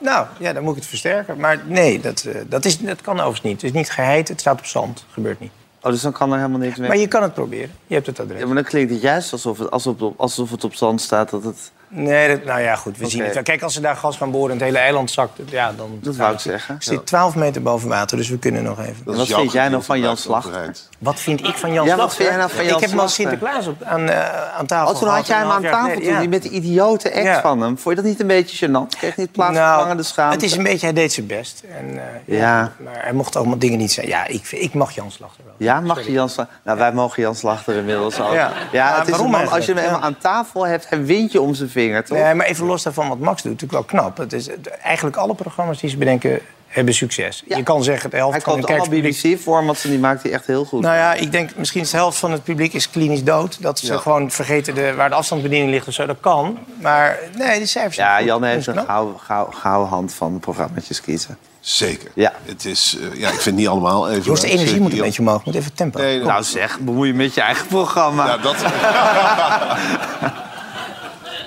Nou, ja, dan moet ik het versterken. Maar nee, dat, eh, dat, is, dat kan overigens niet. Het is niet geheid, het staat op zand. Gebeurt niet. Oh, dus dan kan er helemaal niks mee. Maar je kan het proberen. Je hebt het adres. Ja, maar dan klinkt het juist alsof het, alsof alsof het op zand staat dat het... Nee, dat, nou ja, goed, we zien het. Kijk, als ze daar gas gaan boren en het hele eiland zakt... Ja, dan, Dat wou ik zeggen. Ik zit 12 meter boven water, dus we kunnen nog even. wat vind jij nou van Jan Slachter? Wat vind ik van Jan Ja, wat Slachter? vind jij nou van Jan Ik heb hem als Slachter? Sinterklaas op, aan, eh, aan tafel Oh, toen had jij hem aan tafel toen, Ja. met die idiote ex Ja. van hem. Vond je dat niet een beetje gênant? Kreeg niet plaatsvervangende schaamte? Het is een beetje, hij deed zijn best. En, eh, Ja. Maar hij mocht allemaal dingen niet zeggen. Ja, ik, vind- ik mag Jan Slachter wel. Ja, mag je Jan Slachter? Nou, wij mogen Jan Slachter inmiddels ook. Ja. Het is waarom een man, als je hem aan tafel hebt, hij wint je om zijn toch? Nee, maar even los daarvan wat Max doet, natuurlijk wel knap. Het is, eigenlijk alle programma's die ze bedenken hebben succes. Je kan zeggen, de helft Hij van koopt de allemaal kijkerspubliek... BBC-formats en die maakt hij echt heel goed. Nou ja, ik denk misschien is de helft van het publiek is klinisch dood. Dat ze Ja. gewoon vergeten de, waar de afstandsbediening ligt of zo. Dat kan. Maar nee, die cijfers zijn Ja, goed. Jan heeft een knap. gouden, gouden, gouden hand van de programma's kiezen. Zeker. Ja. Het is, eh, ja, ik vind het niet allemaal even... Joost, de energie Zeker moet een beetje omhoog. Moet even tempo. Nee, Nou zeg, bemoei je met je eigen programma. Ja, dat...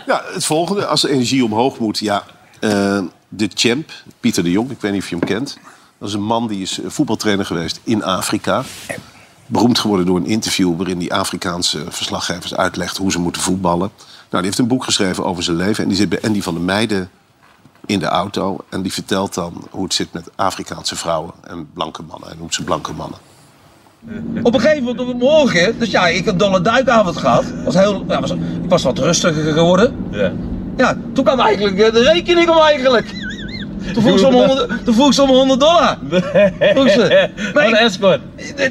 ja, het volgende. Als de energie omhoog moet, ja... eh, de champ, Pieter de Jong, ik weet niet of je hem kent. Dat is een man die is eh, voetbaltrainer geweest in Afrika. Beroemd geworden door een interview waarin die Afrikaanse verslaggevers uitlegt hoe ze moeten voetballen. Nou, die heeft een boek geschreven over zijn leven. En die zit bij Andy van der Meijden in de auto. En die vertelt dan hoe het zit met Afrikaanse vrouwen en blanke mannen. Hij noemt ze blanke mannen. Op een gegeven moment op morgen, dus ja, ik heb een dolle duikavond gehad. Was heel, ja, was, ik was wat rustiger geworden. Ja. Ja, toen kwam eigenlijk eh, de rekening om eigenlijk. Toen vroeg ze om 100, toen vroeg ze om 100 dollar. Vroeg ze. Maar een escort.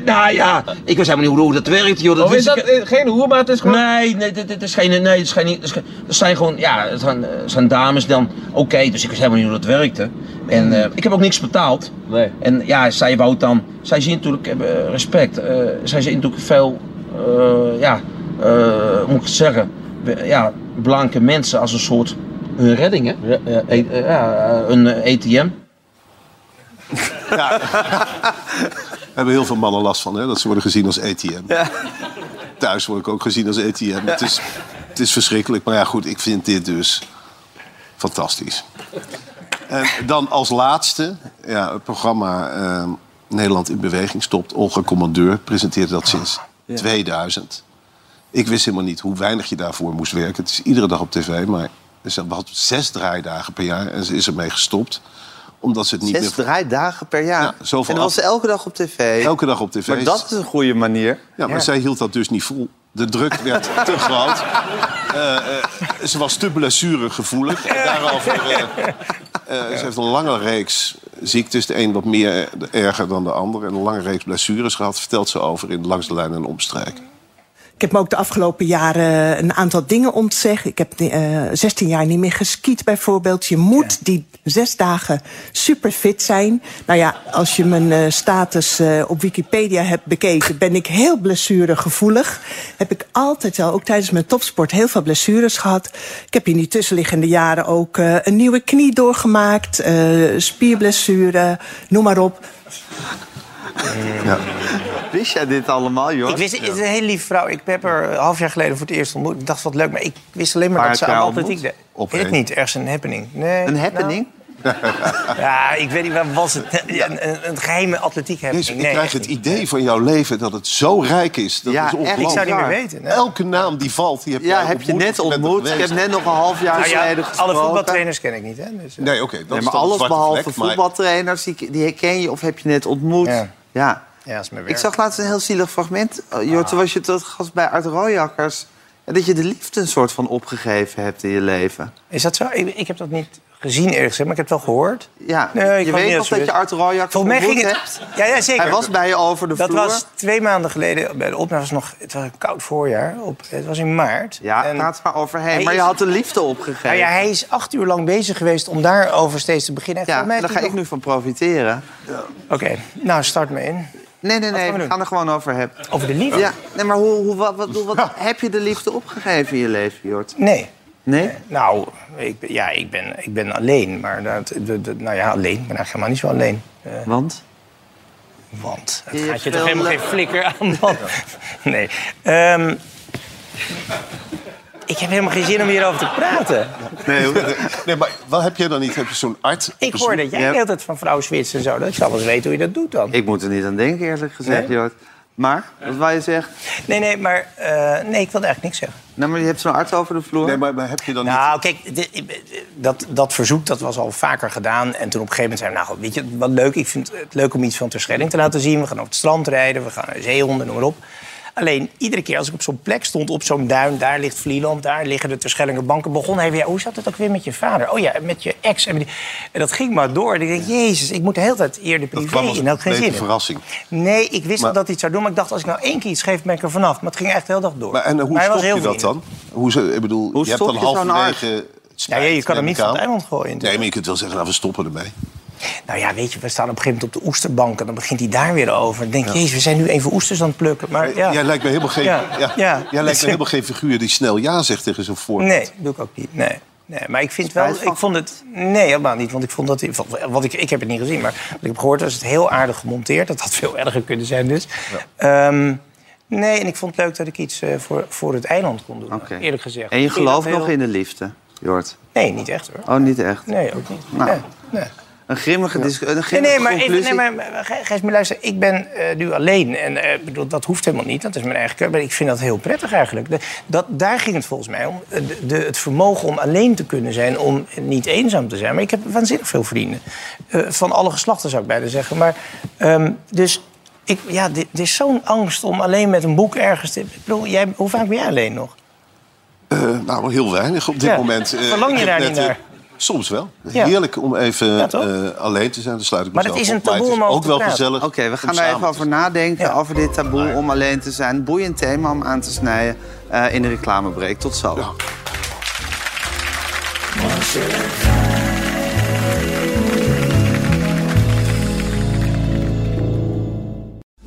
Nou ja, ik wist helemaal niet hoe dat werkt. Joh. Dat is wist dat ik- eh, geen hoer, maar het is gewoon... Nee, nee, dit, dit is geen, nee, het is geen, het is geen- het zijn gewoon, ja, het zijn, het zijn dames dan, oké, dus ik wist helemaal niet hoe dat werkte. En eh, ik heb ook niks betaald. Nee. En ja, zij wou dan, zij zien natuurlijk, eh, respect, eh, zij zien natuurlijk veel, eh, ja, eh, hoe moet ik het zeggen, ja, blanke mensen als een soort, hun redding, hè? Ja, ja, eh, ja, eh, een eh, ATM. Daar hebben heel veel mannen last van, hè? dat ze worden gezien als ATM. Thuis word ik ook gezien als ATM. Het, is, het is verschrikkelijk, maar ja goed, ik vind dit dus fantastisch. En dan als laatste, ja, het programma eh, Nederland in Beweging stopt. Olga Commandeur presenteert dat sinds Ja. 2000. Ik wist helemaal niet hoe weinig je daarvoor moest werken. Het is iedere dag op tv, maar ze had zes draaidagen per jaar en ze is ermee gestopt. Omdat ze het niet Zes meer... draaidagen per jaar. Ja, zoveel en dan was ze elke dag op tv. Elke dag op tv. Maar dat is een goede manier. Ja, maar zij hield dat dus niet vol. De druk werd te groot. Eh, eh, ze was te blessuregevoelig. En Daarover, eh, eh, ze heeft een lange reeks ziektes. De een wat meer erger dan de ander. En een lange reeks blessures gehad. Vertelt ze over in Langs de Lijn en Omstrijk. Ik heb me ook de afgelopen jaren een aantal dingen ontzegd. Ik heb eh 16 jaar niet meer geskiet bijvoorbeeld. Je moet die zes dagen super fit zijn. Nou ja, als je mijn eh, status eh, op Wikipedia hebt bekeken... ben ik heel blessuregevoelig. Heb ik altijd wel, ook tijdens mijn topsport, heel veel blessures gehad. Ik heb in die tussenliggende jaren ook eh, een nieuwe knie doorgemaakt. eh, spierblessure, noem maar op. Ja. Wist jij dit allemaal, joh? Ik wist, het is een hele lieve vrouw. Ik heb haar een half jaar geleden voor het eerst ontmoet. Ik dacht, wat leuk. Maar ik wist alleen maar Waar dat ze aan atletiek deed. Op Weet ik niet. Ergens een happening. Nee, Een happening? nou, ja, ik weet niet, waar was het? Een, een, een geheime atletiek happening. Jezus, ik Nee, krijg het idee van jouw leven dat het zo rijk is. Dat Ja, is echt. ongelooflijk. Ik zou niet meer weten. nee. Elke naam die valt, die heb Ja, heb je net ontmoet. Ik heb net nog een half jaar Nou ja, geleden gesproken. alle voetbaltrainers ken ik niet, hè? Dus, eh, Nee, oké. dat Nee, is maar alles behalve voetbaltrainers, die, die ken je of heb je net ontmoet. Ja. Ja. ja, is mijn Ik zag laatst een heel zielig fragment. Jort, toen was je tot gast bij Art Rooijakkers. Ja, dat je de liefde een soort van opgegeven hebt in je leven. Is dat zo? Ik, ik heb dat niet gezien gezegd, maar ik heb het wel gehoord. Ja, Nee, ik je weet nog dat je- je Art Rooijakkers Volgens mij ging hebt. het... Ja, ja, zeker. Hij was bij je over de Dat vloer. was twee maanden geleden. Bij de opname was nog... Het was een koud voorjaar. Op, het was in maart. Ja, En- praat maar overheen. Hij Maar je is- had de liefde opgegeven. Nou ja, hij is acht uur lang bezig geweest om daarover steeds te beginnen. En Ja, mij daar ga ik nu van profiteren. nog- Oké, nou start me in. Nee, nee, Wat nee, gaan we gaan er gewoon over hebben. Over de liefde? Ja, nee, maar hoe, hoe, wat, wat, wat, heb je de liefde opgegeven in je leven, Jort? Nee. Nee? Nou, ik, ben- ja, ik ben, ik ben alleen. Maar dat, de, de- nou ja, alleen. Ik ben eigenlijk helemaal niet zo alleen. Eh, Want? want het Je gaat je toch helemaal le- geen flikker aan, man. Nee. Ehm, Ik heb helemaal geen zin om hierover te praten. Nee, nee, maar wat heb jij dan niet? Heb je zo'n arts? Ik hoor dat jij Ja. de hele tijd van vrouw Zwits en zo. Dat ik zal wel eens weten hoe je dat doet dan. Ik moet er niet aan denken, eerlijk gezegd, Nee? Jort. Maar, wat wou je zeggen? Nee, nee, maar eh, nee, ik wilde eigenlijk niks zeggen. Nou, maar je hebt zo'n arts over de vloer. Nee, maar, maar heb je dan Nou, kijk, dit- dat, dat verzoek dat was al vaker gedaan. En toen op een gegeven moment zei nou, weet je, wat leuk. Ik vind het leuk om iets van Terschelling te laten zien. We gaan over het strand rijden, we gaan naar zeehonden, noem maar op. Alleen, iedere keer als ik op zo'n plek stond, op zo'n duin... daar ligt Vlieland, daar liggen de Terschellinger banken... begon hij weer, ja, hoe zat het ook weer met je vader? Oh ja, met je ex. En, met die- en dat ging maar door. En ik denk, jezus, ik moet de hele tijd eerder Dat privé kwam als in. Dat geen een zin verrassing. Nee, ik wist Maar- dat hij het zou doen. Maar ik dacht, als ik nou één keer iets geef, ben ik er vanaf. Maar het ging echt de hele dag door. Maar, en hoe hij was stop je heel dat dan? Hoe, ze, ik bedoel, Hoe je hebt dan zo'n halverwege... Ja, je kan hem niet van het eiland gooien. Nee, maar je kunt wel zeggen, nou, we stoppen ermee. Nou ja, weet je, we staan op een gegeven moment op de oesterbank... en dan begint hij daar weer over. Dan denk je, jezus, we zijn nu even oesters aan het plukken. Maar ja. Jij lijkt me helemaal geen, Ja, ja, ja. Jij lijkt me helemaal geen figuur die snel ja zegt tegen zo'n voorbeeld. Nee, dat doe ik ook niet. Nee. Nee, maar ik vind wel, ik vond het... Nee, helemaal niet, want ik vond dat... Want ik, ik heb het niet gezien, maar wat ik heb gehoord was het heel aardig gemonteerd. Dat had veel erger kunnen zijn dus. Ehm, nee, en ik vond het leuk dat ik iets eh, voor, voor het eiland kon doen, eerlijk gezegd. En je gelooft dat nog heel- in de liefde, Jort? Nee, niet echt hoor. Oh, niet echt? Nee, ook niet. Nou, Nee, nee. Een grimmige, dis- een Nee, nee, maar, even, nee, maar, maar Gij- Gijs, maar luister, ik ben eh, nu alleen. En eh, bedoel, dat hoeft helemaal niet, dat is mijn eigen keuze. Maar ik vind dat heel prettig eigenlijk. De- dat, daar ging het volgens mij om. De, de- het vermogen om alleen te kunnen zijn, om niet eenzaam te zijn. Maar ik heb waanzinnig veel vrienden. Eh, van alle geslachten zou ik bijna zeggen. Maar, ehm, dus ik, ja, dit, dit is zo'n angst om alleen met een boek ergens te... Ik bedoel, jij, hoe vaak ben jij alleen nog? Eh, nou, heel weinig op dit Ja. moment. Eh, Verlang je daar net, niet eh, naar? Soms wel. Ja. Heerlijk om even Ja, eh, alleen te zijn. Dan sluit ik Maar dat mezelf is een op. Maar taboe het om ook te wel praten. gezellig. Oké, we gaan daar even over nadenken, over dit taboe om alleen te zijn. Boeiend thema om aan te snijden eh, in de reclamebreak. Tot zo.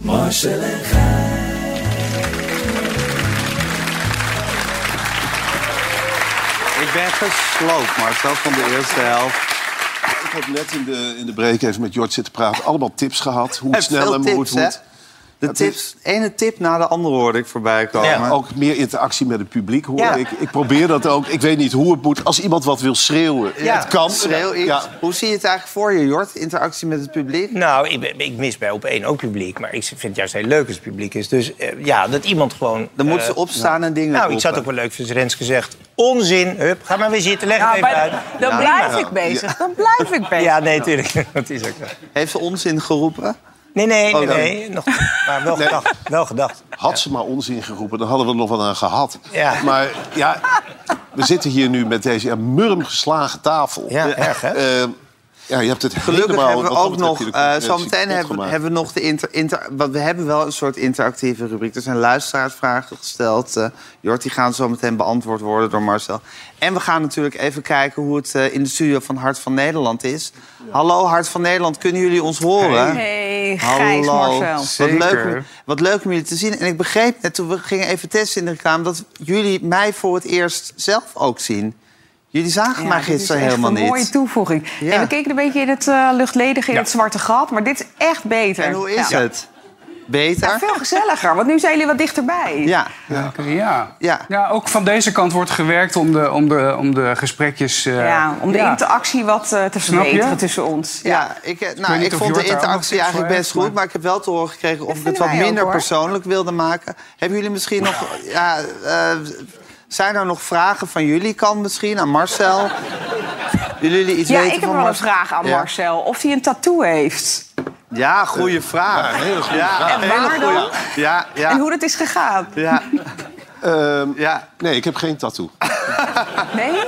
Marcel en Gij. Ik ben gesloopt, Marcel, van de eerste helft. Ik heb net in de, in de break even met Jort zitten praten. Allemaal tips gehad. Hoe het snel en hoe tips, het moet. De tips, ene tip na de andere hoorde ik voorbij komen. Ja, ook meer interactie met het publiek hoor Ja. ik. Ik probeer dat ook. Ik weet niet hoe het moet. Als iemand wat wil schreeuwen, het kan. Schreeuw iets. Ja. Hoe zie je het eigenlijk voor je, Jort? Interactie met het publiek? Nou, ik, ik mis bij op één ook publiek. Maar ik vind het juist heel leuk als het publiek is. Dus eh, ja, dat iemand gewoon... Dan moeten ze eh, opstaan en dingen Nou, ik zou het ook wel leuk vinden als Renske zegt... Onzin, hup, ga maar weer zitten, leg Ja, het even maar uit. dan Ja, blijf ik bezig. Dan blijf ik bezig. Ja, nee, tuurlijk. Dat is ook zo. Heeft ze onzin geroepen? Nee, nee, nee, Oh, nee. nee. Nog, maar wel gedacht. Wel gedacht. Had ze maar onzin geroepen, dan hadden we er nog wat aan gehad. Ja. Maar ja, we zitten hier nu met deze murm geslagen tafel. Ja, erg, hè? Eh, ja, je hebt het Gelukkig helemaal... hebben we ook nog, eh concurrentie zometeen hebben, hebben we nog de inter, inter, want we hebben wel een soort interactieve rubriek. Er zijn luisteraarsvragen gesteld. eh Jort, die gaan zo meteen beantwoord worden door Marcel. En we gaan natuurlijk even kijken hoe het eh, in de studio van Hart van Nederland is. Hallo Hart van Nederland, kunnen jullie ons horen? Hey, Gijs, Hallo. Marcel. Wat leuk, om- wat leuk om jullie te zien. En ik begreep net toen we gingen even testen in de reclame... dat jullie mij voor het eerst zelf ook zien. Jullie zagen Ja, is gisteren echt helemaal een niet. mooie toevoeging. Ja. En we keken een beetje in het eh, luchtledige, in het zwarte gat. Maar dit is echt beter. En hoe is Ja. het? Beter? Ja, veel gezelliger, want nu zijn jullie wat dichterbij. Ja. Ja, ja. Ja. ja, ook van deze kant wordt gewerkt om de, om de, om de gesprekjes... eh, Ja, om de ja. interactie wat eh, te verbeteren tussen ons. Ja, ik, nou, ik vond de interactie eigenlijk best heeft, goed. Maar ik heb wel te horen gekregen of ik het wat ook, minder persoonlijk wilde maken. Hebben jullie misschien nog... Ja, eh, zijn er nog vragen van jullie kant misschien aan Marcel? Willen jullie iets Ja, weten ik heb van wel een Marcel? vraag aan Ja. Marcel. Of hij een tattoo heeft. Ja, goede vraag. Ja, hele goede Ja, vraag. En waar dan? Ja, ja. En hoe dat is gegaan. Ja, Ehm, ja. nee, ik heb geen tattoo. Nee?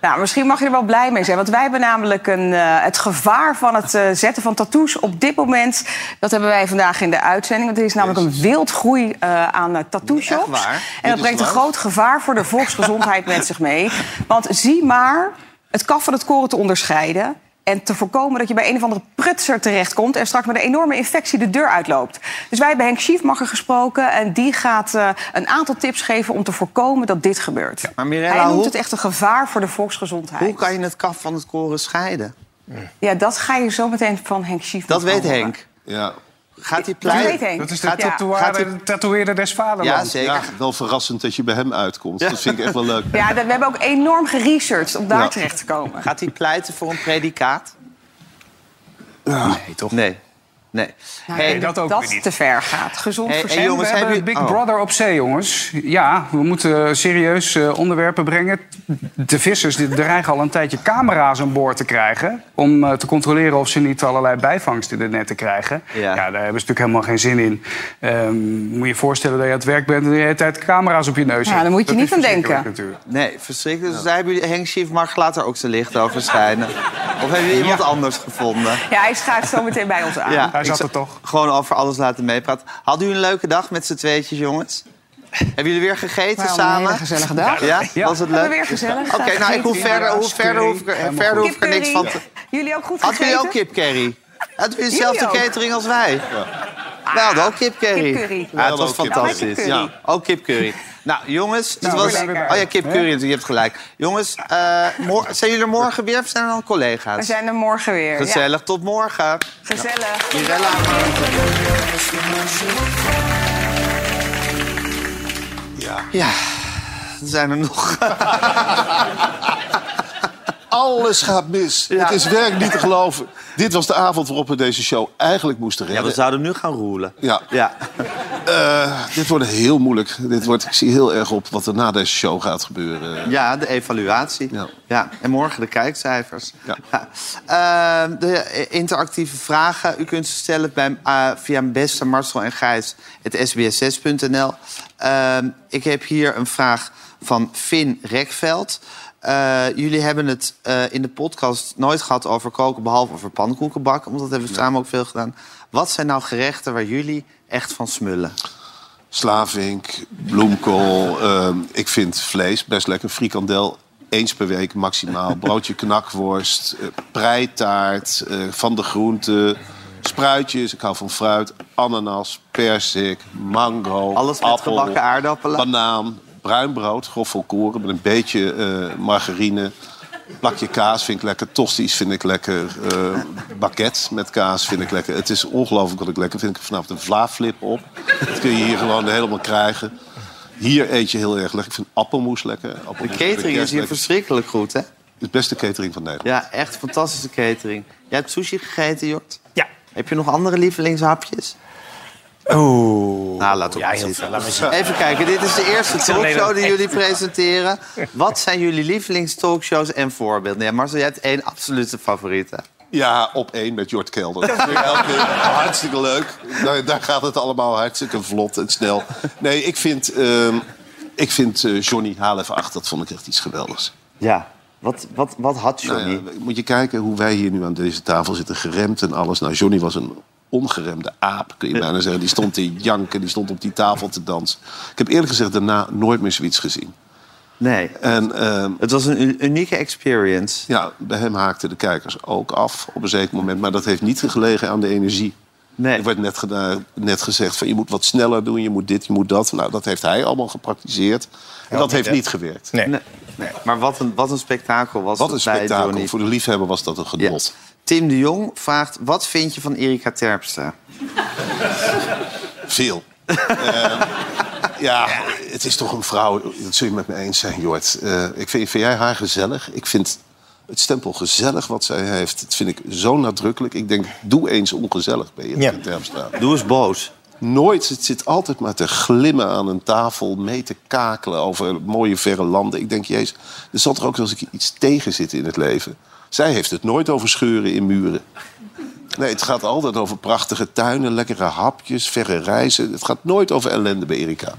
Nou, misschien mag je er wel blij mee zijn. Want wij hebben namelijk een, eh, het gevaar van het eh, zetten van tattoos op dit moment... dat hebben wij vandaag in de uitzending. Want er is namelijk een wildgroei eh aan tattoo-shops. En dat brengt een groot gevaar voor de volksgezondheid met zich mee. Want zie maar het kaf van het koren te onderscheiden... En te voorkomen dat je bij een of andere prutser terechtkomt... en straks met een enorme infectie de deur uitloopt. Dus wij hebben Henk Schiefmacher gesproken... en die gaat eh, een aantal tips geven om te voorkomen dat dit gebeurt. Maar Mirella, Hij noemt hoe- het echt een gevaar voor de volksgezondheid. Hoe kan je het kaf van het koren scheiden? Ja, dat ga je zo meteen van Henk Schiefmacher Dat weet horen. Henk. Ja. Gaat hij pleiten? Dat is de Ja. tatoeëerder, de tatoeëerder des vaderlands. Ja, wel verrassend dat je bij hem uitkomt. Dat vind ik echt wel leuk. Ja, dat- we hebben ook enorm geresearched om daar Ja. terecht te komen. Gaat hij pleiten voor een predicaat? Nee, toch? Nee. Nee. Nou, Hey, ik denk dat dat te ver gaat. Gezond Hey, verstand. hey, jongens, we hebben hebben Big oh. Brother op zee, jongens. Ja, we moeten serieus eh, onderwerpen brengen. De vissers die dreigen al een tijdje camera's aan boord te krijgen... om eh, te controleren of ze niet allerlei bijvangsten in de netten krijgen. Ja. Ja. daar hebben ze natuurlijk helemaal geen zin in. Ehm, moet je je voorstellen dat je aan het werk bent... en de hele tijd camera's op je neus Ja, hebt. daar moet je Dat niet aan denken. Natuurlijk. Nee, verschrikkelijk. Dus daar hebben jullie... Henk Schief mag later ook zijn licht over schijnen. Of hebben jullie iemand anders gevonden? Ja, hij schuift zo meteen bij ons aan. Ja, Hij ik zat er toch. Gewoon over alles laten meepraten. Hadden jullie een leuke dag met z'n tweetjes, jongens? Hebben jullie weer gegeten een samen? hele gezellige dag. Ja? Ja. Was het Hebben leuk? we weer gezellig. Oké, nou, ik hoef verder, hoe Ja, verder hoef ik, er- verder hoef ik er niks van te... Jullie ook goed Hadden gegeten? jullie ook kip curry? Hadden jullie dezelfde catering als wij? We hadden ook kip curry. Kip curry. Ja, het was fantastisch. curry. Ja, ook kip curry. Nou, jongens, het Nou, was... we. Oh ja, kip curry, natuurlijk, je hebt gelijk. Jongens, eh, mor- zijn jullie er morgen weer of zijn er dan We collega's? zijn er morgen weer. Ja. Gezellig, tot morgen. Gezellig. Mirella. Ja. Ja, er zijn er nog. Alles gaat mis. Het is werkelijk niet te geloven. Dit was de avond waarop we deze show eigenlijk moesten Ja, redden. we zouden nu gaan roelen. Ja. Ja. Eh, dit wordt heel moeilijk. Dit wordt, ik zie heel erg op wat er na deze show gaat gebeuren. Ja, de evaluatie. Ja. Ja. en morgen de kijkcijfers. Ja. Eh, de interactieve vragen, u kunt ze stellen bij, eh, via beste Marcel en Gijs, het sbs6.nl. Eh, ik heb hier een vraag van Finn Rekveld. Eh, jullie hebben het eh, in de podcast nooit gehad over koken, behalve over pannenkoekenbakken. Want dat hebben we samen ook veel gedaan. Wat zijn nou gerechten waar jullie echt van smullen? Slavink, bloemkool. ehm, ik vind vlees best lekker. Frikandel eens per week maximaal. Broodje knakworst, eh, preitaart, van de groenten. Spruitjes, ik hou van fruit. Ananas, persik, mango, Alles met appel, gebakken aardappelen? banaan, bruin brood, grof volkoren met een beetje eh, margarine. Plakje kaas vind ik lekker. Tosties vind ik lekker. eh baguette met kaas vind ik lekker. Het is ongelooflijk wat ik lekker vind. Ik heb vanavond een vlaaflip op. Dat kun je hier gewoon helemaal krijgen. Hier eet je heel erg lekker. Ik vind appelmoes lekker. De Appelmoes catering is hier lekker. verschrikkelijk goed, hè? De beste catering van Nederland. Ja, echt fantastische catering. Jij hebt sushi gegeten, Jort? Ja. Heb je nog andere lievelingshapjes? Oeh. Nou, laat Ja. Even kijken, dit is de eerste talkshow die jullie presenteren. Wat zijn jullie lievelingstalkshows en voorbeelden? Ja, Marcel, jij hebt één absolute favoriete. Ja, op één met Jort Kelder. Dat vind ik elke keer hartstikke leuk. Daar, daar gaat het allemaal hartstikke vlot en snel. Nee, ik vind, ehm, ik vind eh, Johnny Haal even 8, dat vond ik echt iets geweldigs. Ja, wat, wat, wat had Johnny? Nou ja, moet je kijken hoe wij hier nu aan deze tafel zitten, geremd en alles. Nou, Johnny was een ongeremde aap, kun je bijna zeggen. Die stond te janken, die stond op die tafel te dansen. Ik heb eerlijk gezegd daarna nooit meer zoiets gezien. Nee. En, ehm, Het was een unieke experience. ja, bij hem haakten de kijkers ook af op een zeker moment. Maar dat heeft niet gelegen aan de energie. Nee. Er werd net, net gezegd van je moet wat sneller doen, je moet dit, je moet dat. Nou, dat heeft hij allemaal gepraktiseerd. En dat heeft niet gewerkt. Nee. Nee, nee. Maar wat een, wat een spektakel was Wat een het bij spektakel. Voor de liefhebber was dat een genot. Tim de Jong vraagt, wat vind je van Erika Terpstra? Veel. Eh, ja, het is toch een vrouw. Dat zul je met me eens zijn, Jort. Eh, ik vind, vind jij haar gezellig? Ik vind het stempel gezellig wat zij heeft. Dat vind ik zo nadrukkelijk. Ik denk, doe eens ongezellig bij je Ja. Terpstra. Doe eens boos. Nooit. Het zit altijd maar te glimmen aan een tafel, mee te kakelen over mooie verre landen. Ik denk, jezus, er zal toch ook wel eens een keer iets tegen zitten in het leven. Zij heeft het nooit over scheuren in muren. Nee, het gaat altijd over prachtige tuinen, lekkere hapjes, verre reizen. Het gaat nooit over ellende bij Erika.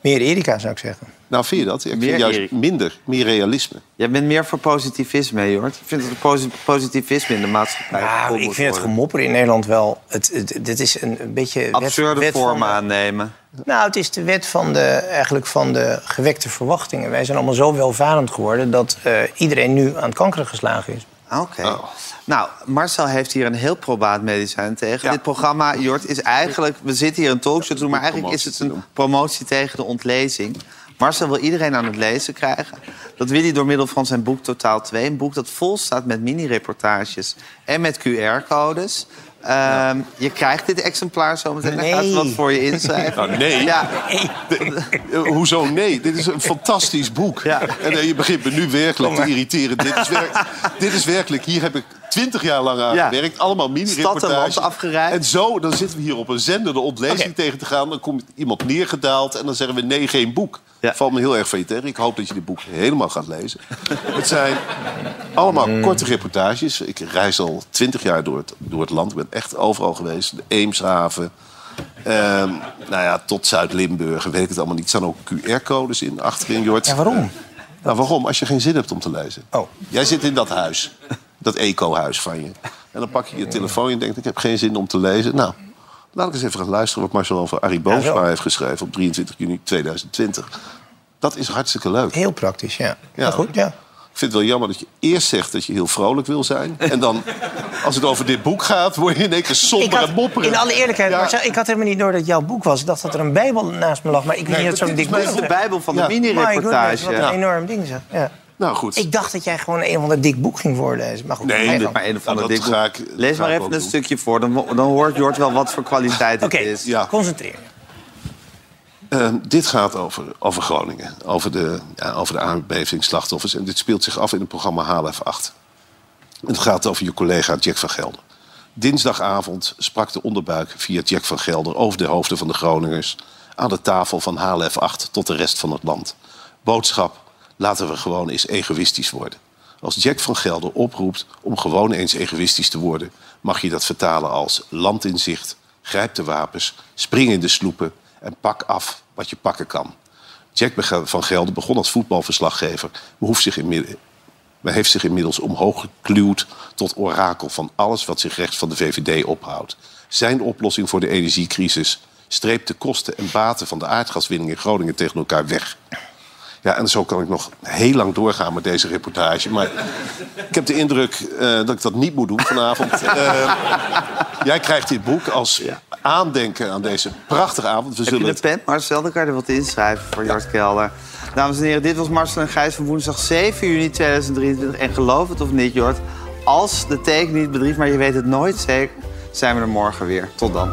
Meer Erika, zou ik zeggen. Nou, vind je dat? Ik Meer vind juist minder, meer realisme. Jij bent meer voor positivisme, Jort? Ik vind dat posi- positivisme in de maatschappij Nou, ik vind het gemopper in Nederland wel... Het, het, dit is een, een beetje... wet- Absurde wet vormen de- aannemen. Nou, het is de wet van de, eigenlijk van de gewekte verwachtingen. Wij zijn allemaal zo welvarend geworden... dat eh, iedereen nu aan het kankeren geslagen is. Oké. Oh. Nou, Marcel heeft hier een heel probaat medicijn tegen. Dit programma, Jort, is eigenlijk... We zitten hier een talkshow te doen, maar eigenlijk is het een promotie tegen de ontlezing. Marcel wil iedereen aan het lezen krijgen. Dat wil hij door middel van zijn boek Totaal 2. Een boek dat vol staat met mini-reportages en met QR-codes. Ehm, Je krijgt dit exemplaar zometeen. Dan gaat wat voor je inschrijven. Nou, nee. Ja. Eh, Hoezo nee? Dit is een fantastisch boek. En eh, je begint me nu werkelijk te irriteren. Dit is, werk- dit is werkelijk... Hier heb ik twintig jaar lang aan gewerkt. Allemaal Stad en mini-reportages. afgereisd. En zo, dan zitten we hier op een zender de ontlezing tegen te gaan. Dan komt iemand neergedaald en dan zeggen we nee, geen boek. Valt me heel erg van je tegen. Ik hoop dat je dit boek helemaal gaat lezen. Het zijn allemaal korte reportages. Ik reis al twintig jaar door het, door het land. Ik ben echt overal geweest. De Eemshaven. Ehm, nou ja, tot Zuid-Limburg. Weet ik het allemaal niet. Er staan ook QR-codes in, achterin, Jort. Ja, waarom? Nou, waarom? Als je geen zin hebt om te lezen. Oh. Jij zit in dat huis. Dat eco-huis van je. En dan pak je je telefoon en denkt... ik heb geen zin om te lezen. Nou, laat ik eens even gaan luisteren... wat Marcel over Arie Boomsma heeft geschreven... op 23 juni 2020. Dat is hartstikke leuk. Heel praktisch, ja. Ja. goed, ja. Ik vind het wel jammer dat je eerst zegt dat je heel vrolijk wil zijn. En dan, als het over dit boek gaat, word je in één keer Ik somber had, en mopperen. in alle eerlijkheid, Ja. Marcel, ik had helemaal niet door dat jouw boek was. Ik dacht dat er een bijbel naast me lag, maar ik weet Nee, niet dat zo'n dik is boek de Bijbel van de Ja. mini-reportage. Goodness, Wat een enorm ding zeg. Ja. Nou goed. Ik dacht dat jij gewoon een of ander dik boek ging voorlezen. Maar goed, Nee, dit maar een ander Nou, dik boek. ik- Lees maar even een doen. stukje voor. Dan, dan hoort Jort wel wat voor kwaliteit het is. Ja. Concentreer. Ehm, dit gaat over, over Groningen, over de, ja, over de aardbevingsslachtoffers. En dit speelt zich af in het programma HLF 8. En het gaat over je collega Jack van Gelder. Dinsdagavond sprak de onderbuik via Jack van Gelder over de hoofden van de Groningers... aan de tafel van HLF 8 tot de rest van het land. Boodschap, laten we gewoon eens egoïstisch worden. Als Jack van Gelder oproept om gewoon eens egoïstisch te worden... mag je dat vertalen als land in zicht, grijp de wapens... spring in de sloepen en pak af wat je pakken kan. Jack van Gelder begon als voetbalverslaggever... maar zich heeft zich inmiddels omhoog gekluwd tot orakel van alles wat zich rechts van de VVD ophoudt. Zijn oplossing voor de energiecrisis streept de kosten en baten van de aardgaswinning in Groningen tegen elkaar weg. Ja, en zo kan ik nog heel lang doorgaan met deze reportage. Maar ik heb de indruk eh, dat ik dat niet moet doen vanavond. Eh, jij krijgt dit boek als aandenken aan deze prachtige avond. We Heb zullen je een pen, Marcel? Dan kan je er wat inschrijven voor Jort Kelder. Dames en heren, dit was Marcel en Gijs van woensdag 7 juni 2023. En geloof het of niet, Jort, als de teken niet bedriegt, maar je weet het nooit zeker, zijn we er morgen weer. Tot dan.